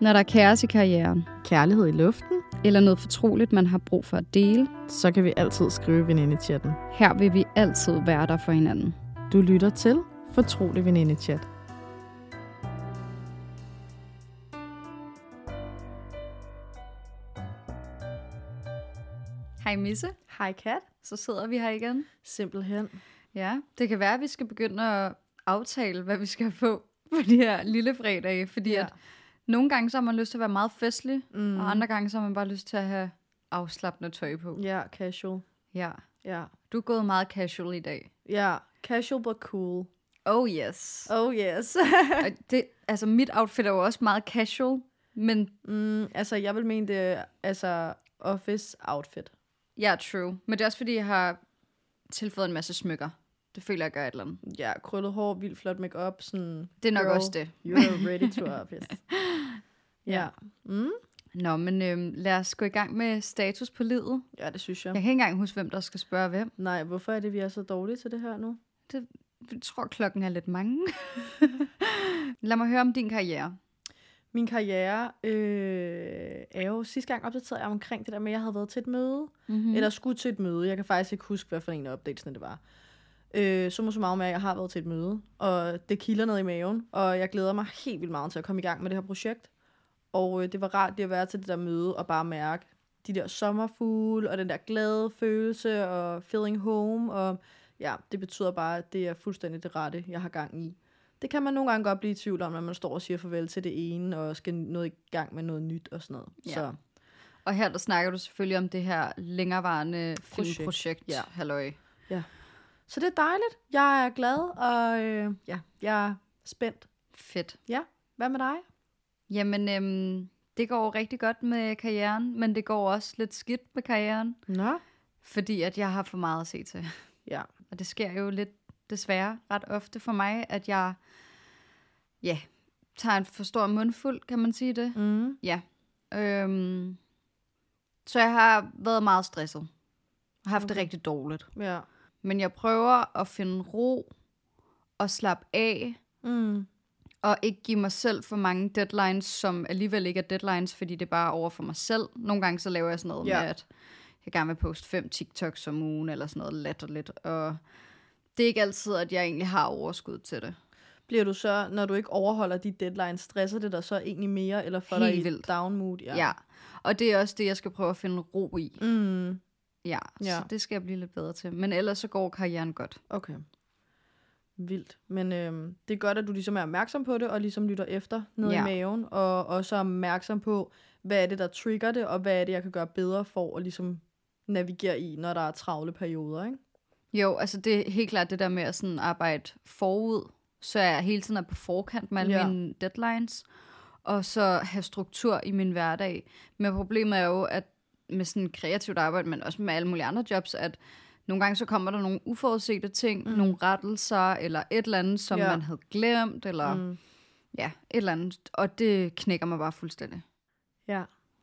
Når der er kaos i karrieren, Kærlighed i luften, eller noget fortroligt, man har brug for at dele, så kan vi altid skrive veninde-chatten. her vil vi altid være der for hinanden. Du lytter til Fortrolig Veninde-chat. Hej Misse, Hej Kat. så sidder vi her igen. Simpelthen. Ja, det kan være, at vi skal begynde at aftale, hvad vi skal få på de her lille fredage, fordi ja. Ja. at nogle gange så har man lyst til at være meget festlig, Mm. og andre gange så har man bare lyst til at have afslappende tøj på. Ja, casual. Ja. Ja. Du er gået meget casual i dag. Ja, casual but cool. Oh yes. Oh yes. Det, altså mit outfit er jo også meget casual, men mm, altså, jeg vil mene, det er altså office outfit. ja, true. Men det er også fordi, jeg har tilføjet en masse smykker. Det føler jeg gør et eller andet. Ja, krøllet hår, vildt flot makeup, sådan... Det er nok Girl. også det. You're ready to office. Ja. Mm? Nå, men øhm, lad os gå i gang med status på livet. Ja, det synes jeg. Jeg kan ikke engang huske, hvem der skal spørge hvem. Nej, hvorfor er det, vi er så dårlige til det her nu? Jeg tror, klokken er lidt mange. lad mig høre om din karriere. Min karriere øh, er jo sidste gang opdateret jeg omkring det der med, at jeg havde været til et møde. Mm. Mm. Eller skulle til et møde. Jeg kan faktisk ikke huske, hvad for en af opdatelserne det var. Øh, så må så meget med, at jeg har været til et møde. Og det kilder ned i maven. Og jeg glæder mig helt vildt meget til at komme i gang med det her projekt. Og øh, det var rart lige at være til det der møde og bare mærke de der sommerfugle og den der glade følelse og feeling home. Og ja, det betyder bare, at det er fuldstændig det rette, jeg har gang i. Det kan man nogle gange godt blive i tvivl om, når man står og siger farvel til det ene, og skal noget i gang med noget nyt og sådan noget. Ja. Så Og her der snakker du selvfølgelig om det her længerevarende Projekt. filmprojekt. Ja. Halløj. Så det er dejligt. Jeg er glad, og øh, ja, jeg er spændt. Fedt. Hvad med dig? Jamen, øhm, det går rigtig godt med karrieren, men det går også lidt skidt med karrieren, Nå. fordi at jeg har for meget at se til. Ja. Og det sker jo lidt desværre ret ofte for mig, at jeg ja, tager en for stor mundfuld, kan man sige det. Mm. Ja. Øhm, så jeg har været meget stresset. Og haft okay. det rigtig dårligt. Ja. Men jeg prøver at finde ro og slappe af, Mm. Og ikke give mig selv for mange deadlines, som alligevel ikke er deadlines, fordi det er bare over for mig selv. Nogle gange så laver jeg sådan noget Ja. med, at jeg gerne vil poste fem TikToks om ugen, eller sådan noget latterligt. Og det er ikke altid, at jeg egentlig har overskud til det. Bliver du så, når du ikke overholder de deadlines, stresser det dig så egentlig mere, eller får Helt dig i vildt. down mood? Ja. ja. Og det er også det, jeg skal prøve at finde ro i. Mm. Ja, Ja. så det skal jeg blive lidt bedre til. Men ellers så går karrieren godt. Okay. Vildt. Men øhm, det er godt, at du ligesom er opmærksom på det, og ligesom lytter efter ned Ja. i maven, og også er opmærksom på, hvad er det, der trigger det, og hvad er det, jeg kan gøre bedre for at ligesom navigere i, når der er travle perioder, ikke? Jo, altså det er helt klart det der med at sådan arbejde forud, så jeg hele tiden er på forkant med alle ja. mine deadlines, og så have struktur i min hverdag. Men problemet er jo, at med sådan kreativt arbejde, men også med alle mulige andre jobs, at nogle gange så kommer der nogle uforudsete ting, Mm. nogle rettelser, eller et eller andet, som Ja. ja. man havde glemt, eller mm. Ja, et eller andet. Og det knækker mig bare fuldstændig. Ja,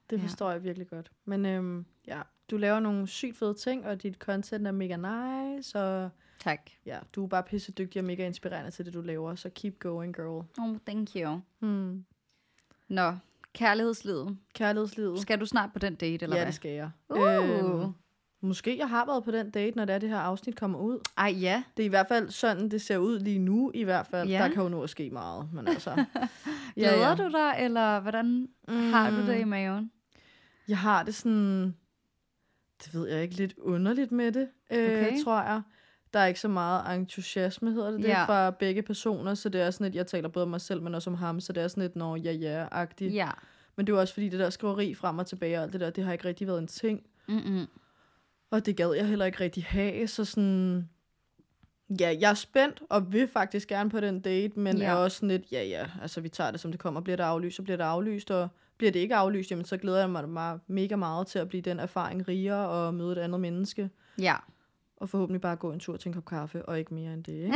det Ja. forstår jeg virkelig godt. Men øhm, ja, du laver nogle sygt fede ting, og dit content er mega nice, og Tak. ja, du er bare pisse dygtig og mega inspirerende til det, du laver, så keep going, girl. Oh, thank you. Hmm. Nå, kærlighedslivet. Kærlighedslivet. Skal du snart på den date, eller ja, hvad? det skal jeg. Uh. Måske jeg har været på den date, når det, er, det her afsnit kommer ud. Ej, ja. Det er i hvert fald sådan, det ser ud lige nu, i hvert fald. Ja. Der kan jo nu at ske meget, men altså... Glæder du dig, eller hvordan mm. har du det i Mm, maven? Jeg har det sådan... Det ved jeg ikke, lidt underligt med det, øh, Okay. tror jeg. Der er ikke så meget entusiasme, hedder det det, Ja. fra begge personer, så det er sådan et, jeg taler både om mig selv, men også om ham, så det er sådan et, når ja ja-agtigt. Ja. Men det er også fordi, det der skriveri frem og tilbage og alt det der, det har ikke rigtig været en ting. Mm-mm. Og det gad jeg heller ikke rigtig have, så sådan... Ja, jeg er spændt, og vil faktisk gerne på den date, men Ja. er også sådan lidt, ja ja, altså vi tager det som det kommer. Bliver det aflyst, så bliver det aflyst, og bliver det ikke aflyst, jamen så glæder jeg mig meget, mega meget til at blive den erfaring rigere og møde et andet menneske. Ja. Og forhåbentlig bare gå en tur til en kop kaffe, og ikke mere end det, ikke?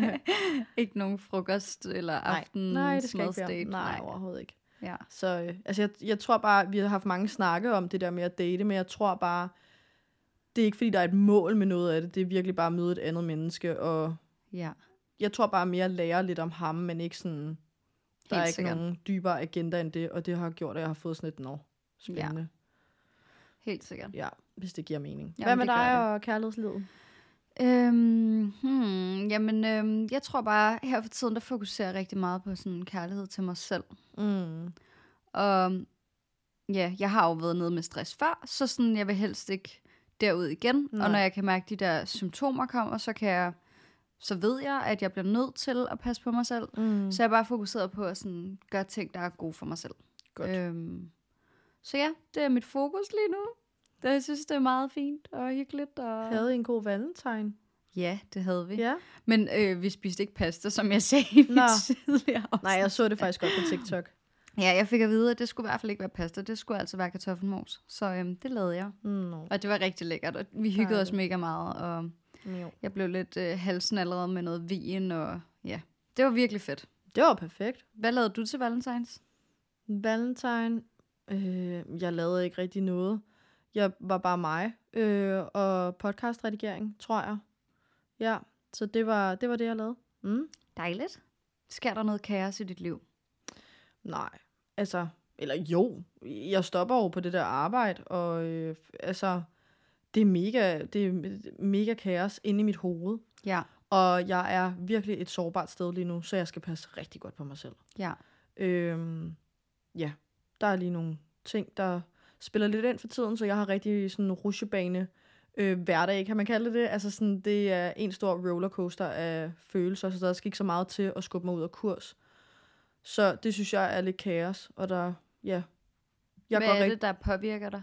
ikke nogen frokost eller aften Nej, det skal ikke være. Nej, overhovedet ikke. Ja. Så øh, altså jeg, jeg tror bare, vi har haft mange snakke om det der med at date, men jeg tror bare, det er ikke fordi, der er et mål med noget af det. Det er virkelig bare at møde et andet menneske, og ja. jeg tror bare mere at lære lidt om ham, men ikke sådan Der er Helt ikke sikkert. nogen dybere agenda end det, og det har gjort, at jeg har fået sådan et nå. Spændende. Helt sikkert. Ja, hvis det giver mening. Jamen, Hvad med dig det. og kærlighedslivet? Øhm, hmm, jamen, øhm, jeg tror bare, her for tiden, der fokuserer jeg rigtig meget på sådan kærlighed til mig selv. Mm. Og ja, jeg har jo været nede med stress før, så sådan, jeg vil helst ikke derud igen. Nej. Og når jeg kan mærke, at de der symptomer kommer, så kan jeg så ved jeg, at jeg bliver nødt til at passe på mig selv. Mm. Så jeg er bare fokuseret på at sådan, gøre ting, der er gode for mig selv. Godt. Øhm, så ja, det er mit fokus lige nu. Det, jeg synes, det er meget fint og hyggeligt. Og... Havde I en god valentine? Ja, det havde vi. Ja. Men øh, vi spiste ikke pasta, som jeg sagde i mit tidligere afsnit. Nej, jeg så det faktisk godt på TikTok. Ja, jeg fik at vide, at det skulle i hvert fald ikke være pasta. Det skulle altså være kartoffelmos. Så øhm, det lavede jeg. No. Og det var rigtig lækkert. Og vi hyggede os mega meget. Og Jo. jeg blev lidt øh, halsen allerede med noget vin. Og ja, det var virkelig fedt. Det var perfekt. Hvad lavede du til Valentines? Valentine, øh, jeg lavede ikke rigtig noget. Jeg var bare mig øh, og podcastredigering, tror jeg. Ja, så det var det, var det jeg lavede. Mm. Dejligt. Sker der noget kaos i dit liv? Nej, altså, eller jo, jeg stopper jo på det der arbejde, og øh, altså, det er mega, det er mega kaos inde i mit hoved. Ja. Og jeg er virkelig et sårbart sted lige nu, så jeg skal passe rigtig godt på mig selv. Ja. Øhm, ja, der er lige nogle ting, der spiller lidt ind for tiden, så jeg har rigtig sådan en rusjebane øh, hverdag, kan man kalde det det. Altså sådan, det er en stor rollercoaster af følelser, så der skal ikke så meget til at skubbe mig ud af kurs. Så det synes jeg er lidt kaos, og der, ja. Jeg, Hvad går er rigt- det, der påvirker dig?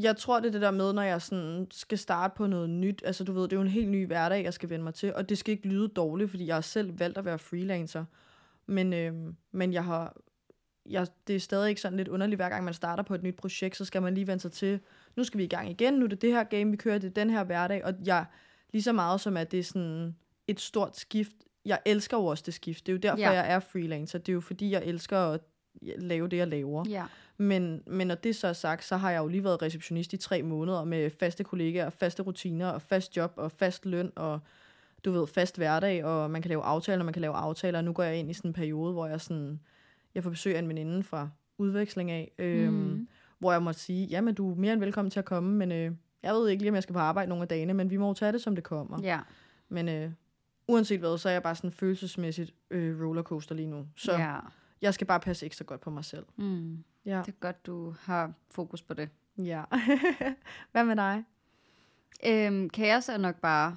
jeg tror, det er det der med, når jeg sådan skal starte på noget nyt. Altså, du ved, det er jo en helt ny hverdag, jeg skal vende mig til. Og det skal ikke lyde dårligt, fordi jeg har selv valgt at være freelancer. Men, øhm, men jeg har... Jeg, det er stadig ikke sådan lidt underligt, hver gang man starter på et nyt projekt, så skal man lige vende sig til, nu skal vi i gang igen, nu er det det her game, vi kører, det er den her hverdag, og jeg, lige så meget som at det er sådan et stort skift, jeg elsker jo også det skift, det er jo derfor, Ja. jeg er freelancer, det er jo fordi, jeg elsker at lave det, jeg laver. Ja. Men, men når det så er sagt, så har jeg jo lige været receptionist i tre måneder med faste kollegaer, faste rutiner og fast job og fast løn og du ved, fast hverdag, og man kan lave aftaler, man kan lave aftaler, og nu går jeg ind i sådan en periode, hvor jeg sådan, jeg får besøg af en veninde fra udveksling af, øhm, Mm. hvor jeg måtte sige, jamen du er mere end velkommen til at komme, men øh, jeg ved ikke lige, om jeg skal på arbejde nogle af dagene, men vi må jo tage det, som det kommer. Ja. Men øh, uanset hvad, så er jeg bare sådan følelsesmæssigt øh, rollercoaster lige nu. Så ja. jeg skal bare passe ekstra godt på mig selv. Mm. Ja. Det er godt, du har fokus på det. Ja. Hvad med dig? Øhm, kaos er nok bare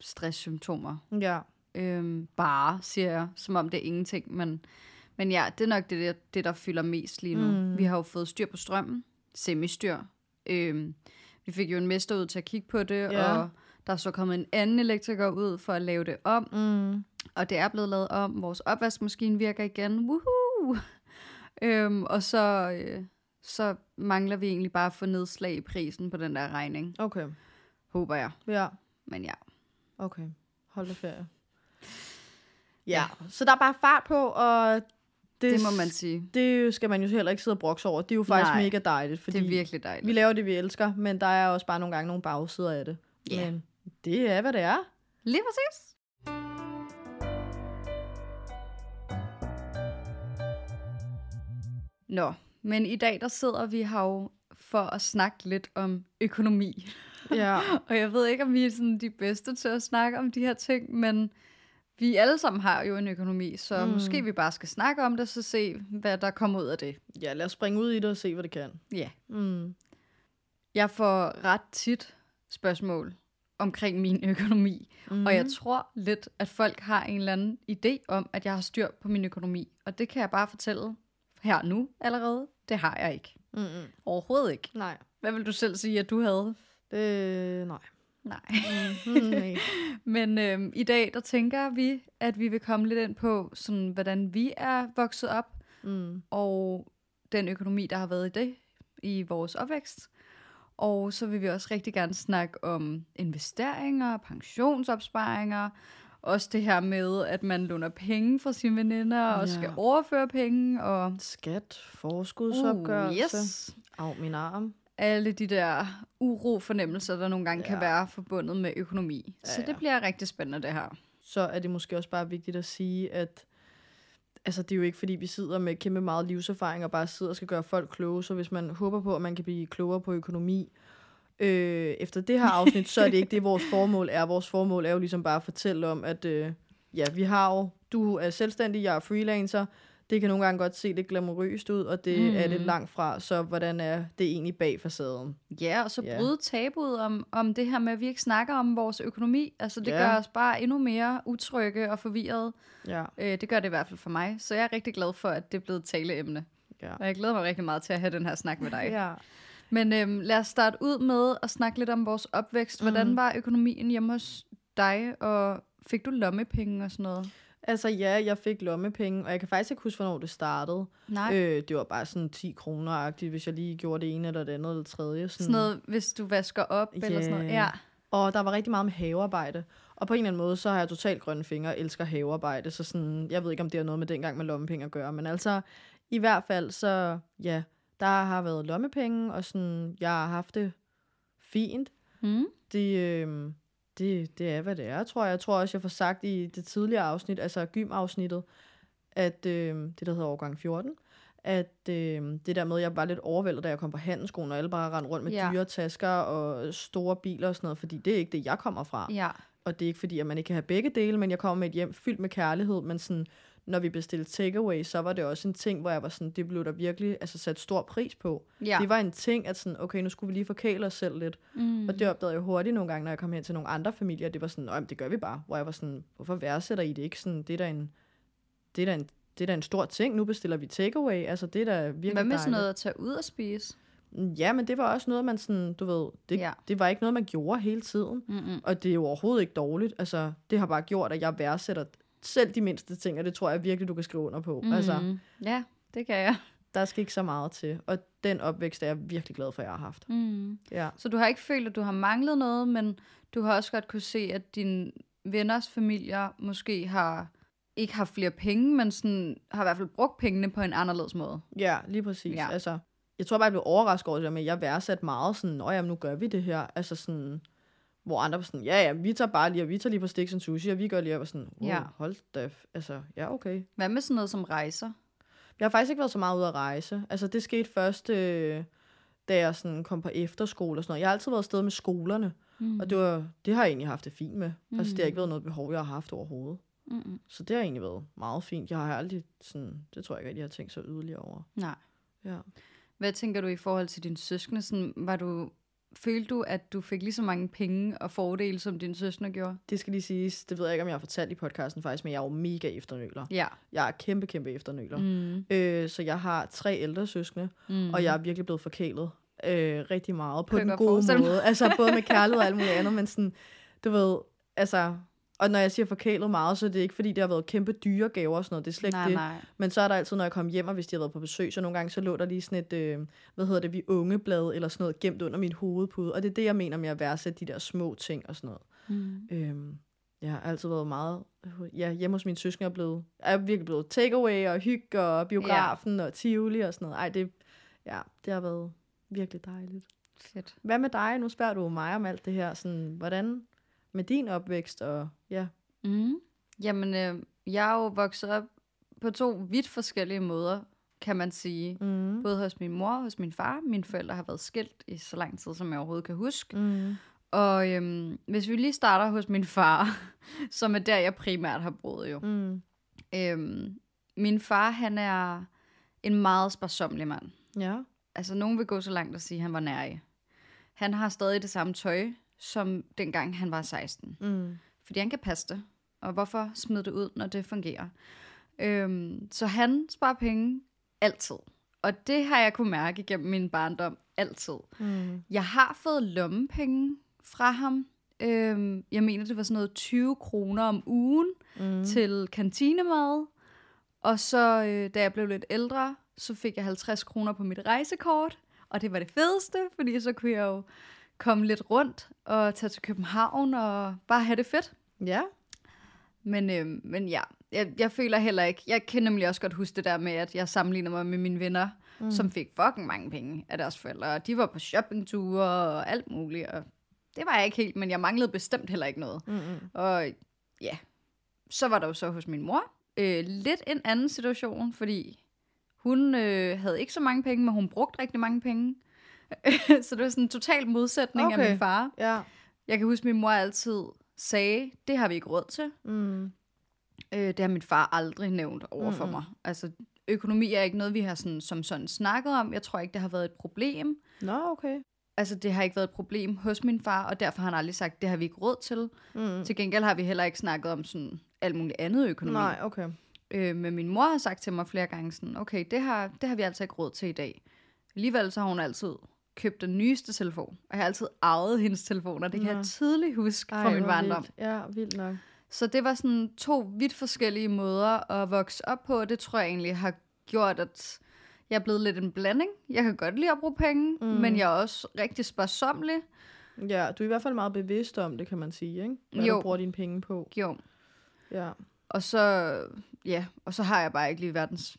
stresssymptomer. Ja. Øhm, bare, siger jeg, som om det er ingenting. Men, men ja, det er nok det, der, det, der fylder mest lige nu. Mm. Vi har jo fået styr på strømmen. Semistyr. Øhm, vi fik jo en mester ud til at kigge på det, Ja. og der er så kommet en anden elektriker ud for at lave det om. Mm. Og det er blevet lavet om. Vores opvaskemaskine virker igen. Woohoo! Øhm, og så, øh, så mangler vi egentlig bare at få nedslag i prisen på den der regning. Okay. Håber jeg. Ja. Men ja. Okay. Hold da ferie. Ja. Så der er bare fart på, og det, Det må man sige. det skal man jo heller ikke sidde og brokse over. Det er jo faktisk Nej, mega dejligt, fordi Det er virkelig dejligt. vi laver det, vi elsker, men der er også bare nogle gange nogle bagsider af det. Ja. Men det er, hvad det er. Lige præcis. Nå, men i dag der sidder vi her jo for at snakke lidt om økonomi. Ja. Og jeg ved ikke, om vi er sådan de bedste til at snakke om de her ting, men vi alle sammen har jo en økonomi, så Mm. måske vi bare skal snakke om det, så se, hvad der kommer ud af det. ja, lad os springe ud i det og se, hvad det kan. Ja. Mm. Jeg får ret tit spørgsmål omkring min økonomi, Mm. og jeg tror lidt, at folk har en eller anden idé om, at jeg har styr på min økonomi. Og det kan jeg bare fortælle her nu allerede. Det har jeg ikke. Mm-mm. Overhovedet ikke. Nej. Hvad vil du selv sige, at du havde? Det, nej. Nej. Nej. Men øhm, i dag, der tænker vi, at vi vil komme lidt ind på, sådan, hvordan vi er vokset op, Mm. og den økonomi, der har været i det, i vores opvækst. Og så vil vi også rigtig gerne snakke om investeringer, pensionsopsparinger, også det her med, at man låner penge fra sine veninder, og Ja. skal overføre penge, og Skat, forskudsopgørelse. uh, yes, Au, min arm. alle de der uro-fornemmelser, der nogle gange ja. kan være forbundet med økonomi. Ja, Så det ja. bliver rigtig spændende, det her. så er det måske også bare vigtigt at sige, at altså det er jo ikke, fordi vi sidder med kæmpe meget livserfaring og bare sidder og skal gøre folk kloge. Så hvis man håber på, at man kan blive klogere på økonomi, øh, efter det her afsnit, så er det ikke det, vores formål er. Vores formål er jo ligesom bare at fortælle om, at øh, ja, vi har jo, du er selvstændig, jeg er freelancer, det kan nogle gange godt se lidt glamourøst ud, og det mm. er det langt fra. Så hvordan er det egentlig bag facaden? Ja, og så Ja. bryde tabuet om, om det her med, at vi ikke snakker om vores økonomi. Altså, det Ja. gør os bare endnu mere utrygge og forvirrede. Ja, Øh, det gør det i hvert fald for mig. Så jeg er rigtig glad for, at det er blevet et taleemne. ja. Og jeg glæder mig rigtig meget til at have den her snak med dig. ja. Men øhm, lad os starte ud med at snakke lidt om vores opvækst. Hvordan Mhm. var økonomien hjemme hos dig, og fik du lommepenge og sådan noget? Altså ja, jeg fik lommepenge, og jeg kan faktisk ikke huske, hvornår det startede. Nej. Øh, det var bare sådan 10 kroner-agtigt, hvis jeg lige gjorde det ene eller det andet eller det tredje. Sådan noget, hvis du vasker op eller sådan noget. Ja. Og der var rigtig meget med havearbejde. Og på en eller anden måde, så har jeg totalt grønne fingre og elsker havearbejde. Så sådan, jeg ved ikke, om det har noget med dengang med lommepenge at gøre. Men altså, i hvert fald, så ja, der har været lommepenge, og sådan, jeg har haft det fint. Mm. Det, øh, det, det er, hvad det er, tror jeg. Jeg tror også, jeg får sagt i det tidligere afsnit, altså gym-afsnittet, at øh, det, der hedder årgang 14, at øh, det der med, at jeg var lidt overvældet, da jeg kom på handelsskolen, og alle bare rendte rundt med Ja. dyre tasker og store biler og sådan noget, fordi det er ikke det, jeg kommer fra. Ja. Og det er ikke fordi, at man ikke kan have begge dele, men jeg kommer med et hjem fyldt med kærlighed, men sådan, når vi bestilte takeaway, så var det også en ting, hvor jeg var sådan, det blev der virkelig altså, sat stor pris på. Ja. Det var en ting, at sådan, okay, nu skulle vi lige forkæle os selv lidt. Mm. Og det opdagede jeg hurtigt nogle gange, når jeg kom hen til nogle andre familier. Det var sådan, "Nå, jamen, det gør vi bare. Hvor jeg var sådan, hvorfor værdsætter I det ikke? Sådan, det er da en, det er da en, det er da en stor ting. Nu bestiller vi takeaway. Altså, det er da virkelig Hvad med sådan dejligt. noget at tage ud og spise? Ja, men det var også noget, man sådan, du ved, det, Ja. det var ikke noget, man gjorde hele tiden. Mm-mm. Og det er jo overhovedet ikke dårligt. Altså, det har bare gjort, at jeg værdsætter selv de mindste ting, og det tror jeg virkelig, du kan skrive under på. Mm. Altså. Ja, det kan jeg. der skal ikke så meget til. Og den opvækst er jeg virkelig glad for, at jeg har haft. Mm. Ja. Så du har ikke følt, at du har manglet noget, men du har også godt kunne se, at dine venners familier måske har ikke haft flere penge, men sådan, har i hvert fald brugt pengene på en anderledes måde. Ja, lige præcis. Ja. Altså, jeg tror bare, jeg blev overrasket over det der med, at jeg værdsat meget sådan, nå jamen, nu gør vi det her. Altså sådan, hvor andre var sådan, ja ja, vi tager bare lige, og vi tager lige på Sticks and Sushi, og vi gør lige, og var sådan, wow, Ja. ja. hold da, altså, ja okay. Hvad med sådan noget som rejser? Jeg har faktisk ikke været så meget ude at rejse. Altså, det skete først, øh, da jeg sådan kom på efterskole og sådan noget. Jeg har altid været afsted med skolerne, Mm. og det, var, det har jeg egentlig haft det fint med. Mm. Altså, det har Mm. ikke været noget behov, jeg har haft overhovedet. Mm-mm. Så det har egentlig været meget fint. Jeg har aldrig sådan, det tror jeg ikke, at jeg har tænkt så yderligere over. Nej. Ja. Hvad tænker du i forhold til dine søskende? Sådan, var du, følte du, at du fik lige så mange penge og fordele, som dine søskende gjorde? Det skal lige siges, det ved jeg ikke, om jeg har fortalt i podcasten faktisk, men jeg er jo mega efternøler. Ja. Jeg er kæmpe, kæmpe efternøler. Mm. Øh, så jeg har tre ældre søskende, Mm. og jeg er virkelig blevet forkælet øh, rigtig meget på den gode måde. Altså både med kærlighed og alt muligt andet, men sådan, du ved, altså... Og når jeg siger forkælet meget, så er det ikke, fordi det har været kæmpe dyre gaver og sådan noget. Det er slet ikke nej, det. nej. Men så er der altid, når jeg kom hjem, og hvis de har været på besøg, så nogle gange så lå der lige sådan et, øh, hvad hedder det, vi ungeblad eller sådan noget gemt under min hovedpude. Og det er det, jeg mener med at værdsætte de der små ting og sådan noget. Mm. Øhm, jeg har altid været meget... Ja, hjemme hos mine søskende er, blevet, er virkelig blevet takeaway og hygge og biografen ja. og Tivoli og sådan noget. Ej, det, ja, det har været virkelig dejligt. Fedt. Hvad med dig? Nu spørger du mig om alt det her. Sådan, hvordan med din opvækst og ja. Mm. Jamen, øh, jeg er jo vokset op på to vidt forskellige måder, kan man sige. Mm. Både hos min mor og hos min far. Mine forældre har været skilt i så lang tid, som jeg overhovedet kan huske. Mm. Og øhm, hvis vi lige starter hos min far, som er der, jeg primært har boet jo. Mm. Øhm, min far, han er en meget sparsomlig mand. Ja. Altså, nogen vil gå så langt at sige, at han var nærig. Han har stadig det samme tøj, som dengang han var 16. Mm. Fordi han kan passe det. Og hvorfor smide det ud, når det fungerer? Øhm, så han sparer penge altid. Og det har jeg kunne mærke gennem min barndom altid. Mm. Jeg har fået lommepenge fra ham. Øhm, jeg mener, det var sådan noget 20 kroner om ugen Mm. til kantinemad. Og så, øh, da jeg blev lidt ældre, så fik jeg 50 kroner på mit rejsekort. Og det var det fedeste, fordi så kunne jeg jo komme lidt rundt og tage til København og bare have det fedt. Ja. Men, øh, men ja, jeg, jeg føler heller ikke... Jeg kan nemlig også godt huske det der med, at jeg sammenligner mig med mine venner, mm. som fik fucking mange penge af deres forældre. Og de var på shoppingture og alt muligt. Og det var jeg ikke helt, men jeg manglede bestemt heller ikke noget. Mm-mm. Og ja, så var der jo så hos min mor. øh, lidt en anden situation, fordi hun øh, havde ikke så mange penge, men hun brugte rigtig mange penge. så det var sådan en total modsætning okay. af min far. Ja. Jeg kan huske, at min mor altid sagde, det har vi ikke råd til. Mm. Øh, det har min far aldrig nævnt over for Mm-mm. mig. Altså, økonomi er ikke noget, vi har sådan, som sådan snakket om. Jeg tror ikke, det har været et problem. Nå, okay. Altså, det har ikke været et problem hos min far, og derfor har han aldrig sagt, det har vi ikke råd til. Mm. Til gengæld har vi heller ikke snakket om sådan alt muligt andet økonomi. Nej, okay. Øh, men min mor har sagt til mig flere gange sådan, okay, det har, det har vi altså ikke råd til i dag. Alligevel så har hun altid købt den nyeste telefon. Og jeg har altid arvet hendes telefoner. Det kan Nå. jeg tydeligt huske fra Ej, min hvor barndom. vildt. Ja, vildt nok. Så det var sådan to vidt forskellige måder at vokse op på. Det tror jeg egentlig har gjort, at jeg er blevet lidt en blanding. Jeg kan godt lide at bruge penge, mm. Men jeg er også rigtig sparsommelig. Ja, du er i hvert fald meget bevidst om det, kan man sige, ikke? Hvad Jo. du bruger dine penge på. Jo. Ja. Og så, ja, og så har jeg bare ikke lige verdens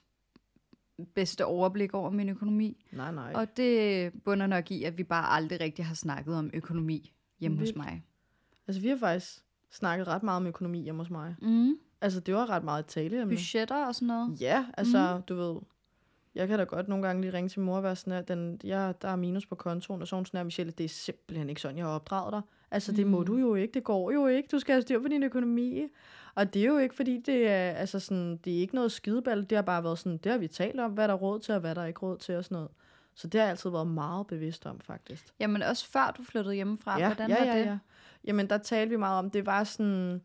bedste overblik over min økonomi. Nej, nej. Og det bunder nok i, at vi bare aldrig rigtig har snakket om økonomi hjemme Vildt. hos mig. Altså, vi har faktisk snakket ret meget om økonomi hjemme hos mig. Mm. Altså, det var ret meget et taleemne. Budgetter og sådan noget. Ja, altså, mm. du ved, jeg kan da godt nogle gange lige ringe til mor og være sådan, at den, ja, der er minus på kontoen, og sådan her, Michelle, det er simpelthen ikke sådan, jeg har opdraget dig. Altså, det må Mm. du jo ikke, det går jo ikke, du skal have styr på din økonomi. Og det er jo ikke, fordi det er, altså sådan, det er ikke noget skideball, det har bare været sådan, det har vi talt om, hvad der er råd til, og hvad der er ikke råd til, og sådan noget. Så det har jeg altid været meget bevidst om, faktisk. Jamen også før du flyttede hjemmefra. ja, Hvordan ja, var ja, det? ja. Jamen, der talte vi meget om, det var sådan,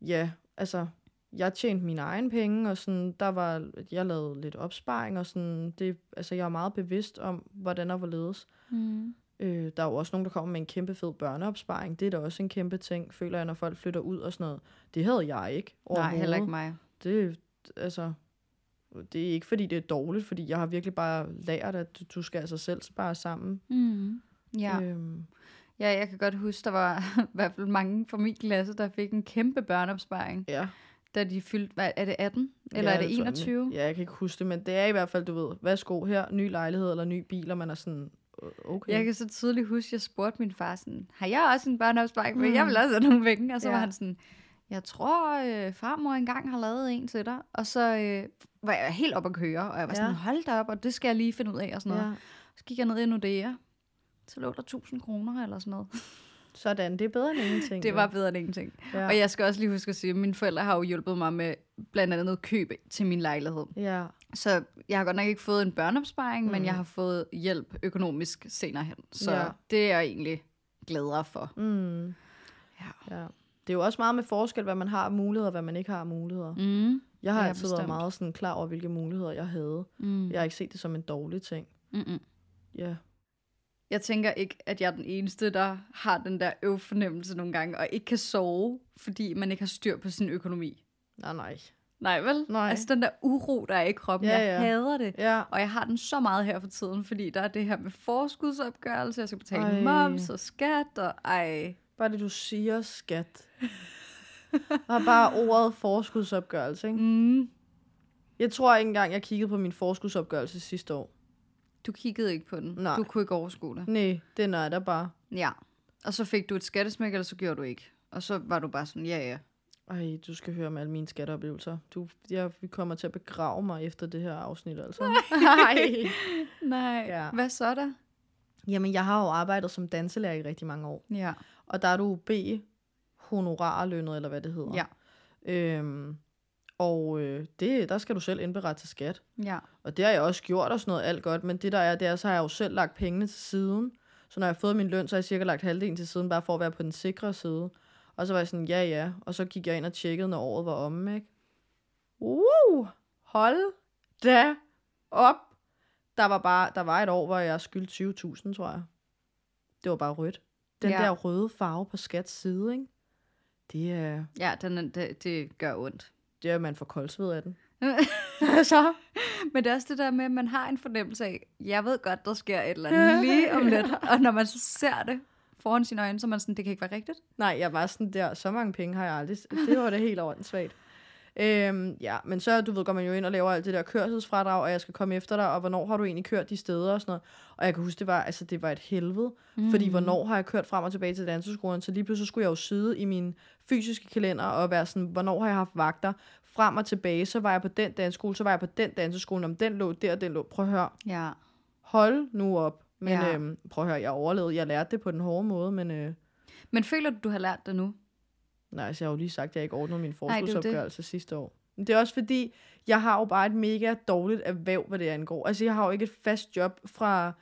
ja, altså, jeg tjente mine egne penge, og sådan, der var, jeg lavede lidt opsparing, og sådan, det, altså, jeg er meget bevidst om, hvordan og hvorledes. Mm. Øh, der er jo også nogen, der kommer med en kæmpe fed børneopsparing. Det er da også en kæmpe ting, føler jeg, når folk flytter ud og sådan noget. Det havde jeg ikke Nej, heller ikke mig. Det, altså, det er ikke, fordi det er dårligt, fordi jeg har virkelig bare lært, at du, skal altså selv spare sammen. Mm. Ja. Øhm, ja, jeg kan godt huske, der var i hvert fald mange fra min klasse, der fik en kæmpe børneopsparing, ja. da de fyldte, hvad, er det 18? Eller Ja, er det tror jeg. 21? Ja, jeg kan ikke huske det, men det er i hvert fald, du ved, værsgo her, ny lejlighed eller ny bil, og man er sådan, okay. Jeg kan så tydeligt huske, at jeg spurgte min far sådan, har jeg også en børneopsparing? Men Mm. jeg vil også have nogle penge. Og så ja. var han sådan, jeg tror, øh, farmor engang har lavet en til dig. Og så øh, var jeg helt op at køre, og jeg var sådan, Ja. hold da op, og det skal jeg lige finde ud af og sådan noget. ja. Så gik jeg ned i Nordea, så lå der 1000 kroner eller sådan noget. Sådan, det er bedre end ingenting. Det var bedre end ingenting. ja. Og jeg skal også lige huske at sige, at mine forældre har jo hjulpet mig med blandt andet køb til min lejlighed. Ja, Så jeg har godt nok ikke fået en børneopsparing, mm. men Mm. jeg har fået hjælp økonomisk senere hen. Så Ja. det er jeg egentlig gladere for. mm. Ja. ja. Det er jo også meget med forskel, hvad man har af muligheder, og hvad man ikke har af muligheder. Mm. Jeg har Ja, altid været bestemt. meget sådan klar over, hvilke muligheder jeg havde. Mm. Jeg har ikke set det som en dårlig ting. Mm-mm. Ja. Jeg tænker ikke, at jeg er den eneste, der har den der øv-fornemmelse nogle gange, og ikke kan sove, fordi man ikke har styr på sin økonomi. Nej, nej. Nej, vel? Nej. Altså den der uro, der er i kroppen, Ja, jeg ja. hader det. Ja. Og jeg har den så meget her for tiden, fordi der er det her med forskudsopgørelse, jeg skal betale ej. moms og skat, og ej. Bare det, du siger, skat. og bare ordet forskudsopgørelse, ikke? Mm. Jeg tror ikke engang, jeg kiggede på min forskudsopgørelse sidste år. Du kiggede ikke på den. Nej. Du kunne ikke overskue det. Nej, den er der bare. Ja. Og så fik du et skattesmæk, eller så gjorde du ikke. Og så var du bare sådan, ja, ja. Ej, du skal høre om alle mine skatteoplevelser. Du, jeg, vi kommer til at begrave mig efter det her afsnit, altså. Ej. Nej. Ja. Hvad så da? Jamen, jeg har jo arbejdet som danselærer i rigtig mange år. Ja. Og der er du B honorarlønnet, eller hvad det hedder. Ja. Øhm, og øh, det, der skal du selv indberette til skat. Ja. Og det har jeg også gjort og sådan noget alt godt, men det der er, det er, så har jeg jo selv lagt pengene til siden. Så når jeg har fået min løn, så har jeg cirka lagt halvdelen til siden, bare for at være på den sikre side. Og så var jeg sådan, ja ja, og så gik jeg ind og tjekkede, når året var omme, ikke? Wow! Hold da op! Der var, bare, der var et år, hvor jeg skyldte 20.000, tror jeg. Det var bare rødt. Den Ja. der røde farve på skats side, ikke? Det er, Ja, den, det, det gør ondt. det er, man får koldsved af den. så. Men det er også det der med, at man har en fornemmelse af, jeg ved godt, der sker et eller andet lige om lidt. Og når man så ser det foran sine øjne, så man sådan, det kan ikke være rigtigt. Nej, jeg var sådan der, så mange penge har jeg aldrig. Det var det helt åndssvagt. Øhm, ja, men så, du ved, går man jo ind og laver alt det der kørselsfradrag, og jeg skal komme efter dig, og hvornår har du egentlig kørt de steder og sådan noget. Og jeg kan huske, det var, altså, det var et helvede, mm. fordi hvornår har jeg kørt frem og tilbage til danseskolen, så lige pludselig skulle jeg jo sidde i min fysiske kalender og være sådan, hvornår har jeg haft vagter, frem og tilbage, så var jeg på den danseskole, så var jeg på den danseskole, om den lå der, den lå. Prøv at høre. Ja. Hold nu op. Men Ja. øhm, prøv at høre, jeg overlevede. Jeg lærte det på den hårde måde, men øh, Men føler du, du har lært det nu? nej, så jeg har jo lige sagt, at jeg ikke ordnede min forskudsopgørelse sidste år. Men det er også fordi, jeg har jo bare et mega dårligt erhverv, hvad det angår. Altså, jeg har jo ikke et fast job fra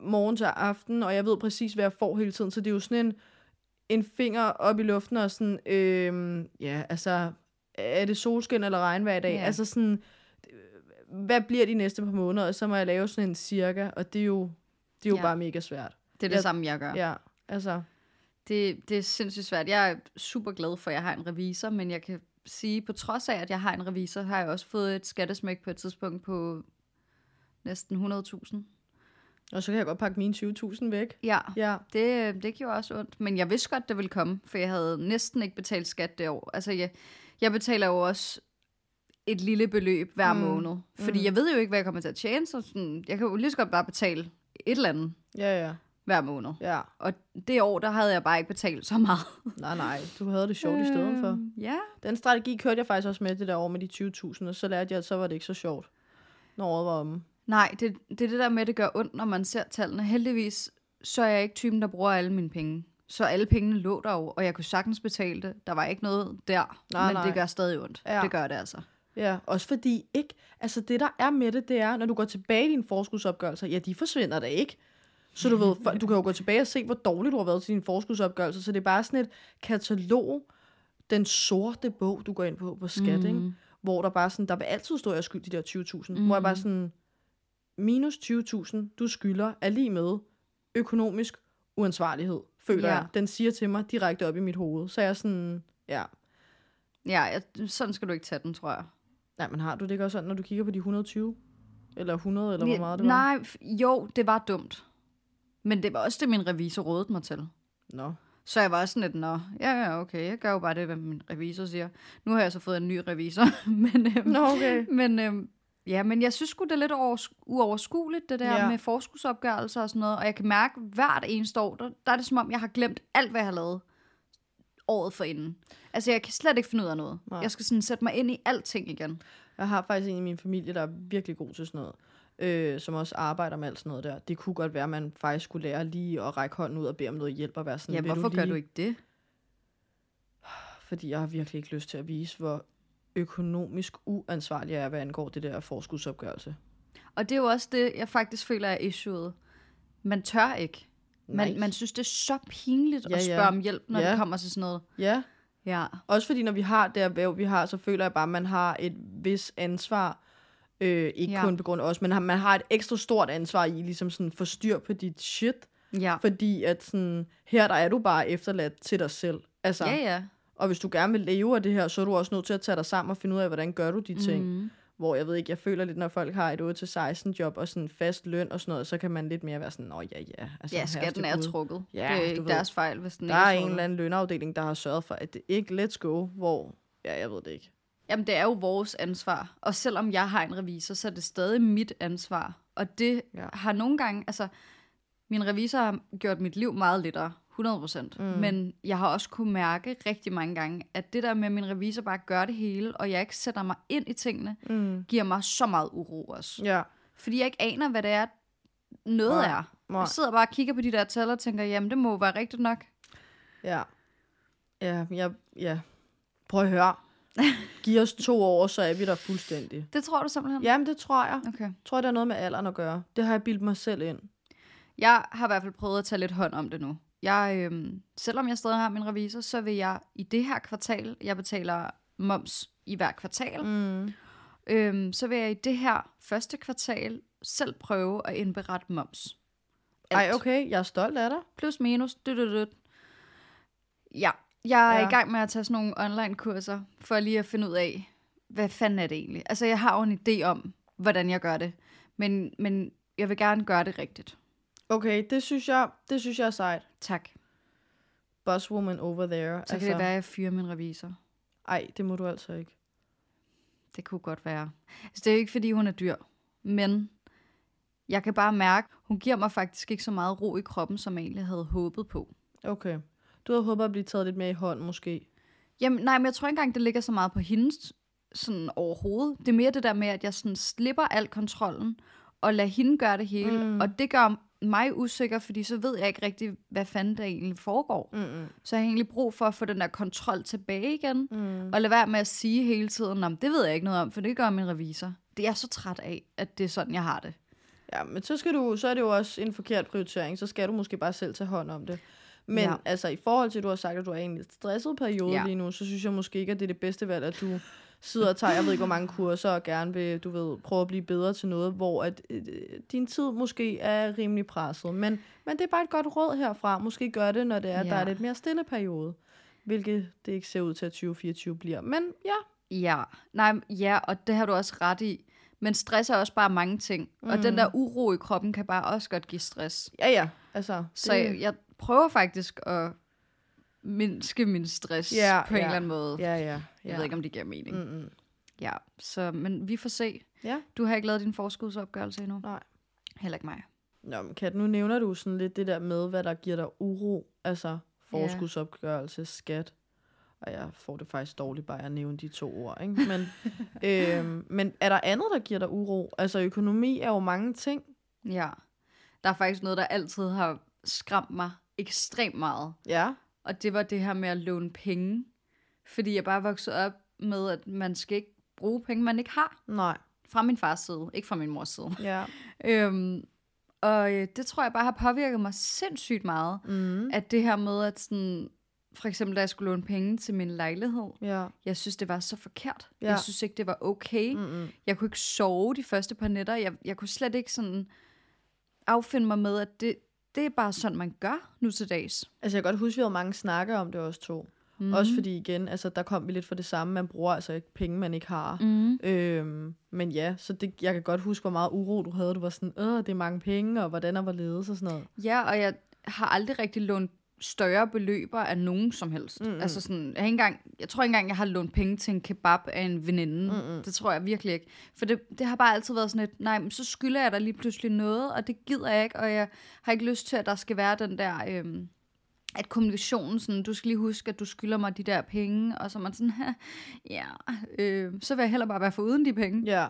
morgen til aften, og jeg ved præcis, hvad jeg får hele tiden. Så det er jo sådan en, en finger op i luften, og sådan, øhm, ja, altså, er det solskin eller regnvejr i dag? Ja. Ja. Altså sådan, hvad bliver de næste par måneder? Og så må jeg lave sådan en cirka, og det er jo, det er jo Ja. bare mega svært. Det er det Jeg- samme, jeg gør. Ja, altså, Det, det er sindssygt svært. Jeg er super glad for, at jeg har en revisor, men jeg kan sige, på trods af, at jeg har en revisor, har jeg også fået et skattesmæk på et tidspunkt på næsten 100.000. og så kan jeg godt pakke mine 20.000 væk. Ja, Ja, det, det gjorde også ondt. Men jeg vidste godt, det ville komme, for jeg havde næsten ikke betalt skat det år. Altså, jeg, jeg betaler jo også et lille beløb hver. Mm. måned. Fordi mm. jeg ved jo ikke, hvad jeg kommer til at tjene, så sådan, jeg kan jo lige så godt bare betale et eller andet ja, ja, hver måned. ja. Og det år, der havde jeg bare ikke betalt så meget. Nej, nej, du havde det sjovt i stedet for. Øhm, Ja, Den strategi kørte jeg faktisk også med det der år med de 20.000, og så lærte jeg, at så var det ikke så sjovt, når året var omme. Nej, det, det er det der med, at det gør ondt, når man ser tallene. Heldigvis, så er jeg ikke typen, der bruger alle mine penge. Så alle pengene lå der jo, og jeg kunne sagtens betale det. Der var ikke noget der, Nej, men nej. det gør stadig ondt. Ja. Det gør det altså. Ja, også fordi ikke, altså det der er med det, det er, når du går tilbage i dine forskudsopgørelser, ja, de forsvinder da ikke. Så du ved, du kan jo gå tilbage og se, hvor dårligt du har været til dine forskudsopgørelser, så det er bare sådan et katalog, den sorte bog, du går ind på på skat, mm. ikke? hvor der bare sådan, der vil altid stå, at jeg skylder de der 20.000, mm. hvor jeg bare sådan, minus 20.000, du skylder, er lige med økonomisk uansvarlighed, føler ja. jeg. Den siger til mig direkte op i mit hoved. Så jeg er sådan, ja, Ja, jeg, sådan skal du ikke tage den, tror jeg. Nej, men har du det ikke også sådan, når du kigger på de 120? Eller 100, eller hvor meget det var? Nej, jo, det var dumt. Men det var også det, min revisor rådede mig til. Nå. Så jeg var sådan lidt, nå, ja, ja, okay, jeg gør jo bare det, hvad min revisor siger. Nu har jeg så fået en ny revisor, men, øhm, Nå, okay. men øhm, ja, men jeg synes sgu, det er lidt overs- uoverskueligt, det der ja. Ja. med forskudsopgørelser og sådan noget, og jeg kan mærke, hvert eneste år, der, der er det som om, jeg har glemt alt, hvad jeg har lavet året for inden. Altså, jeg kan slet ikke finde ud af noget. Nej. Jeg skal sådan sætte mig ind i alting igen. Jeg har faktisk en i min familie, der er virkelig god til sådan noget. Øh, som også arbejder med alt sådan noget der. Det kunne godt være, at man faktisk skulle lære lige at række hånden ud og bede om noget hjælp og være sådan, Ja, "Vil hvorfor du gør lige? du ikke det? Fordi jeg har virkelig ikke lyst til at vise, hvor økonomisk uansvarlig jeg er, hvad angår det der forskudsopgørelse. Og det er jo også det, jeg faktisk føler er issueet. Man tør ikke. Man, Nej. man synes, det er så pinligt Ja, at ja. spørge om hjælp, når Ja. det kommer til sådan noget. Ja, Ja. også fordi når vi har det erhverv, vi har, så føler jeg bare, at man har et vis ansvar. Øh, ikke Ja. ja. kun på grund af os, men man har et ekstra stort ansvar i ligesom sådan få styr på dit shit. Ja. Fordi at sådan, her der er du bare efterladt til dig selv. Altså, Ja, ja. Og hvis du gerne vil leve af det her, så er du også nødt til at tage dig sammen og finde ud af, hvordan gør du de ting. Mm. Hvor jeg ved ikke, jeg føler lidt, når folk har et 8-16 job og sådan fast løn og sådan noget, så kan man lidt mere være sådan, nå ja, ja. Altså, Ja, skatten er trukket. Ja, det er ikke ved. deres fejl, hvis den Der ikke er er en eller anden lønafdeling, der har sørget for, at det ikke let's go, hvor, ja, jeg ved det ikke. Jamen, det er jo vores ansvar. Og selvom jeg har en revisor, så er det stadig mit ansvar. Og det. Ja. har nogle gange, altså, min revisor har gjort mit liv meget lettere, 100%. Mm. Men jeg har også kunne mærke rigtig mange gange, at det der med, at min revisor bare gør det hele, og jeg ikke sætter mig ind i tingene, Mm. giver mig så meget uro også. Ja, Fordi jeg ikke aner, hvad det er, noget Nej. er. Nej. Jeg sidder bare og kigger på de der tal og tænker, jamen det må være rigtigt nok. ja. Ja, jeg, ja. Prøv at høre. Giv os to år, så er vi der fuldstændig. Det tror du simpelthen? Jamen, det tror jeg. Okay. Jeg tror, det har noget med alderen at gøre. Det har jeg bildt mig selv ind. Jeg har i hvert fald prøvet at tage lidt hånd om det nu. Jeg, øhm, selvom jeg stadig har min revisor, så vil jeg i det her kvartal, jeg betaler moms i hver kvartal, Mm. øhm, så vil jeg i det her første kvartal selv prøve at indberette moms. Ej, Alt. okay, jeg er stolt af dig. Plus minus. Dut, dut, dut. Ja, jeg er Ja. i gang med at tage sådan nogle online-kurser, for lige at finde ud af, hvad fanden er det egentlig? Altså, jeg har jo en idé om, hvordan jeg gør det, men, men jeg vil gerne gøre det rigtigt. Okay, det synes jeg, det synes jeg er sejt. Tak. Bosswoman over there. Så altså, kan det være, at jeg fyrer min revisor. Ej, det må du altså ikke. Det kunne godt være. Altså, det er jo ikke, fordi hun er dyr, men jeg kan bare mærke, hun giver mig faktisk ikke så meget ro i kroppen, som jeg egentlig havde håbet på. Okay. Du havde håbet at blive taget lidt mere i hånd, måske. Jamen, nej, men jeg tror ikke engang, det ligger så meget på hendes sådan overhovedet. Det er mere det der med, at jeg sådan slipper al kontrollen, og lader hende gøre det hele. Mm. Og det gør mig usikker, fordi så ved jeg ikke rigtig, hvad fanden der egentlig foregår. Mm-mm. Så jeg har egentlig brug for at få den der kontrol tilbage igen, Mm. og lade være med at sige hele tiden, om det ved jeg ikke noget om, for det gør min revisor. Det er jeg så træt af, at det er sådan, jeg har det. Ja, men så, skal du, så er det jo også en forkert prioritering. Så skal du måske bare selv tage hånd om det. Men Ja. altså, i forhold til, at du har sagt, at du er i en lidt stresset periode ja. lige nu, så synes jeg måske ikke, at det er det bedste valg, at du sidder og tager, jeg ved ikke, hvor mange kurser, og gerne vil, du ved, prøve at blive bedre til noget, hvor at, øh, din tid måske er rimelig presset. Men, men det er bare et godt råd herfra. Måske gør det, når det er, at der Ja. er lidt mere stille periode. Hvilket det ikke ser ud til, at 2024 bliver. Men ja, Ja, nej, ja, og det har du også ret i. Men stress er også bare mange ting. Mm. Og den der uro i kroppen kan bare også godt give stress. ja, ja. Altså, Så jeg, jeg prøver faktisk at mindske min stress Ja, på en ja. eller anden måde. Ja, ja. Jeg ja. ved ikke, om det giver mening. Mm. Mm-mm. Ja, så, men vi får se. Ja. Du har ikke lavet din forskudsopgørelse endnu? Nej. Heller ikke mig. Nå, men Kat, nu nævner du sådan lidt det der med, hvad der giver dig uro, altså forskudsopgørelse, skat. Og jeg får det faktisk dårligt bare at nævne de to ord, ikke? Men, øhm, men er der andet, der giver dig uro? Altså økonomi er jo mange ting. Ja. Der er faktisk noget, der altid har skræmt mig ekstremt meget. Ja. Og det var det her med at låne penge. Fordi jeg bare voksede op med, at man skal ikke bruge penge, man ikke har. Nej. Fra min fars side, ikke fra min mors side. Ja. Øhm, og øh, det tror jeg bare har påvirket mig sindssygt meget. Mm. At det her med, at sådan, for eksempel da jeg skulle låne penge til min lejlighed, Ja. jeg synes, det var så forkert. Ja. Jeg synes ikke, det var okay. Mm-mm. Jeg kunne ikke sove de første par nætter. Jeg, jeg kunne slet ikke sådan affinde mig med, at det, det er bare sådan, man gør nu til dags. Altså jeg kan godt huske, vi havde mange snakker om det også to. Mm. Også fordi igen, altså der kom vi lidt for det samme. Man bruger altså ikke penge, man ikke har. Mm. Øhm, men ja, så det, jeg kan godt huske, hvor meget uro du havde. Du var sådan, åh, det er mange penge, og hvordan og hvorledes og sådan noget. Ja, og jeg har aldrig rigtig lånt større beløber af nogen som helst. Mm-hmm. Altså sådan, jeg, har engang, jeg tror ikke engang, jeg har lånt penge til en kebab af en veninde. Mm-mm. Det tror jeg virkelig ikke. For det, det har bare altid været sådan et, nej, men så skylder jeg dig lige pludselig noget, og det gider jeg ikke, og jeg har ikke lyst til, at der skal være den der, øhm, at kommunikationen sådan, du skal lige huske, at du skylder mig de der penge, og så man sådan, ja, øh, så vil jeg heller bare være foruden de penge. Ja,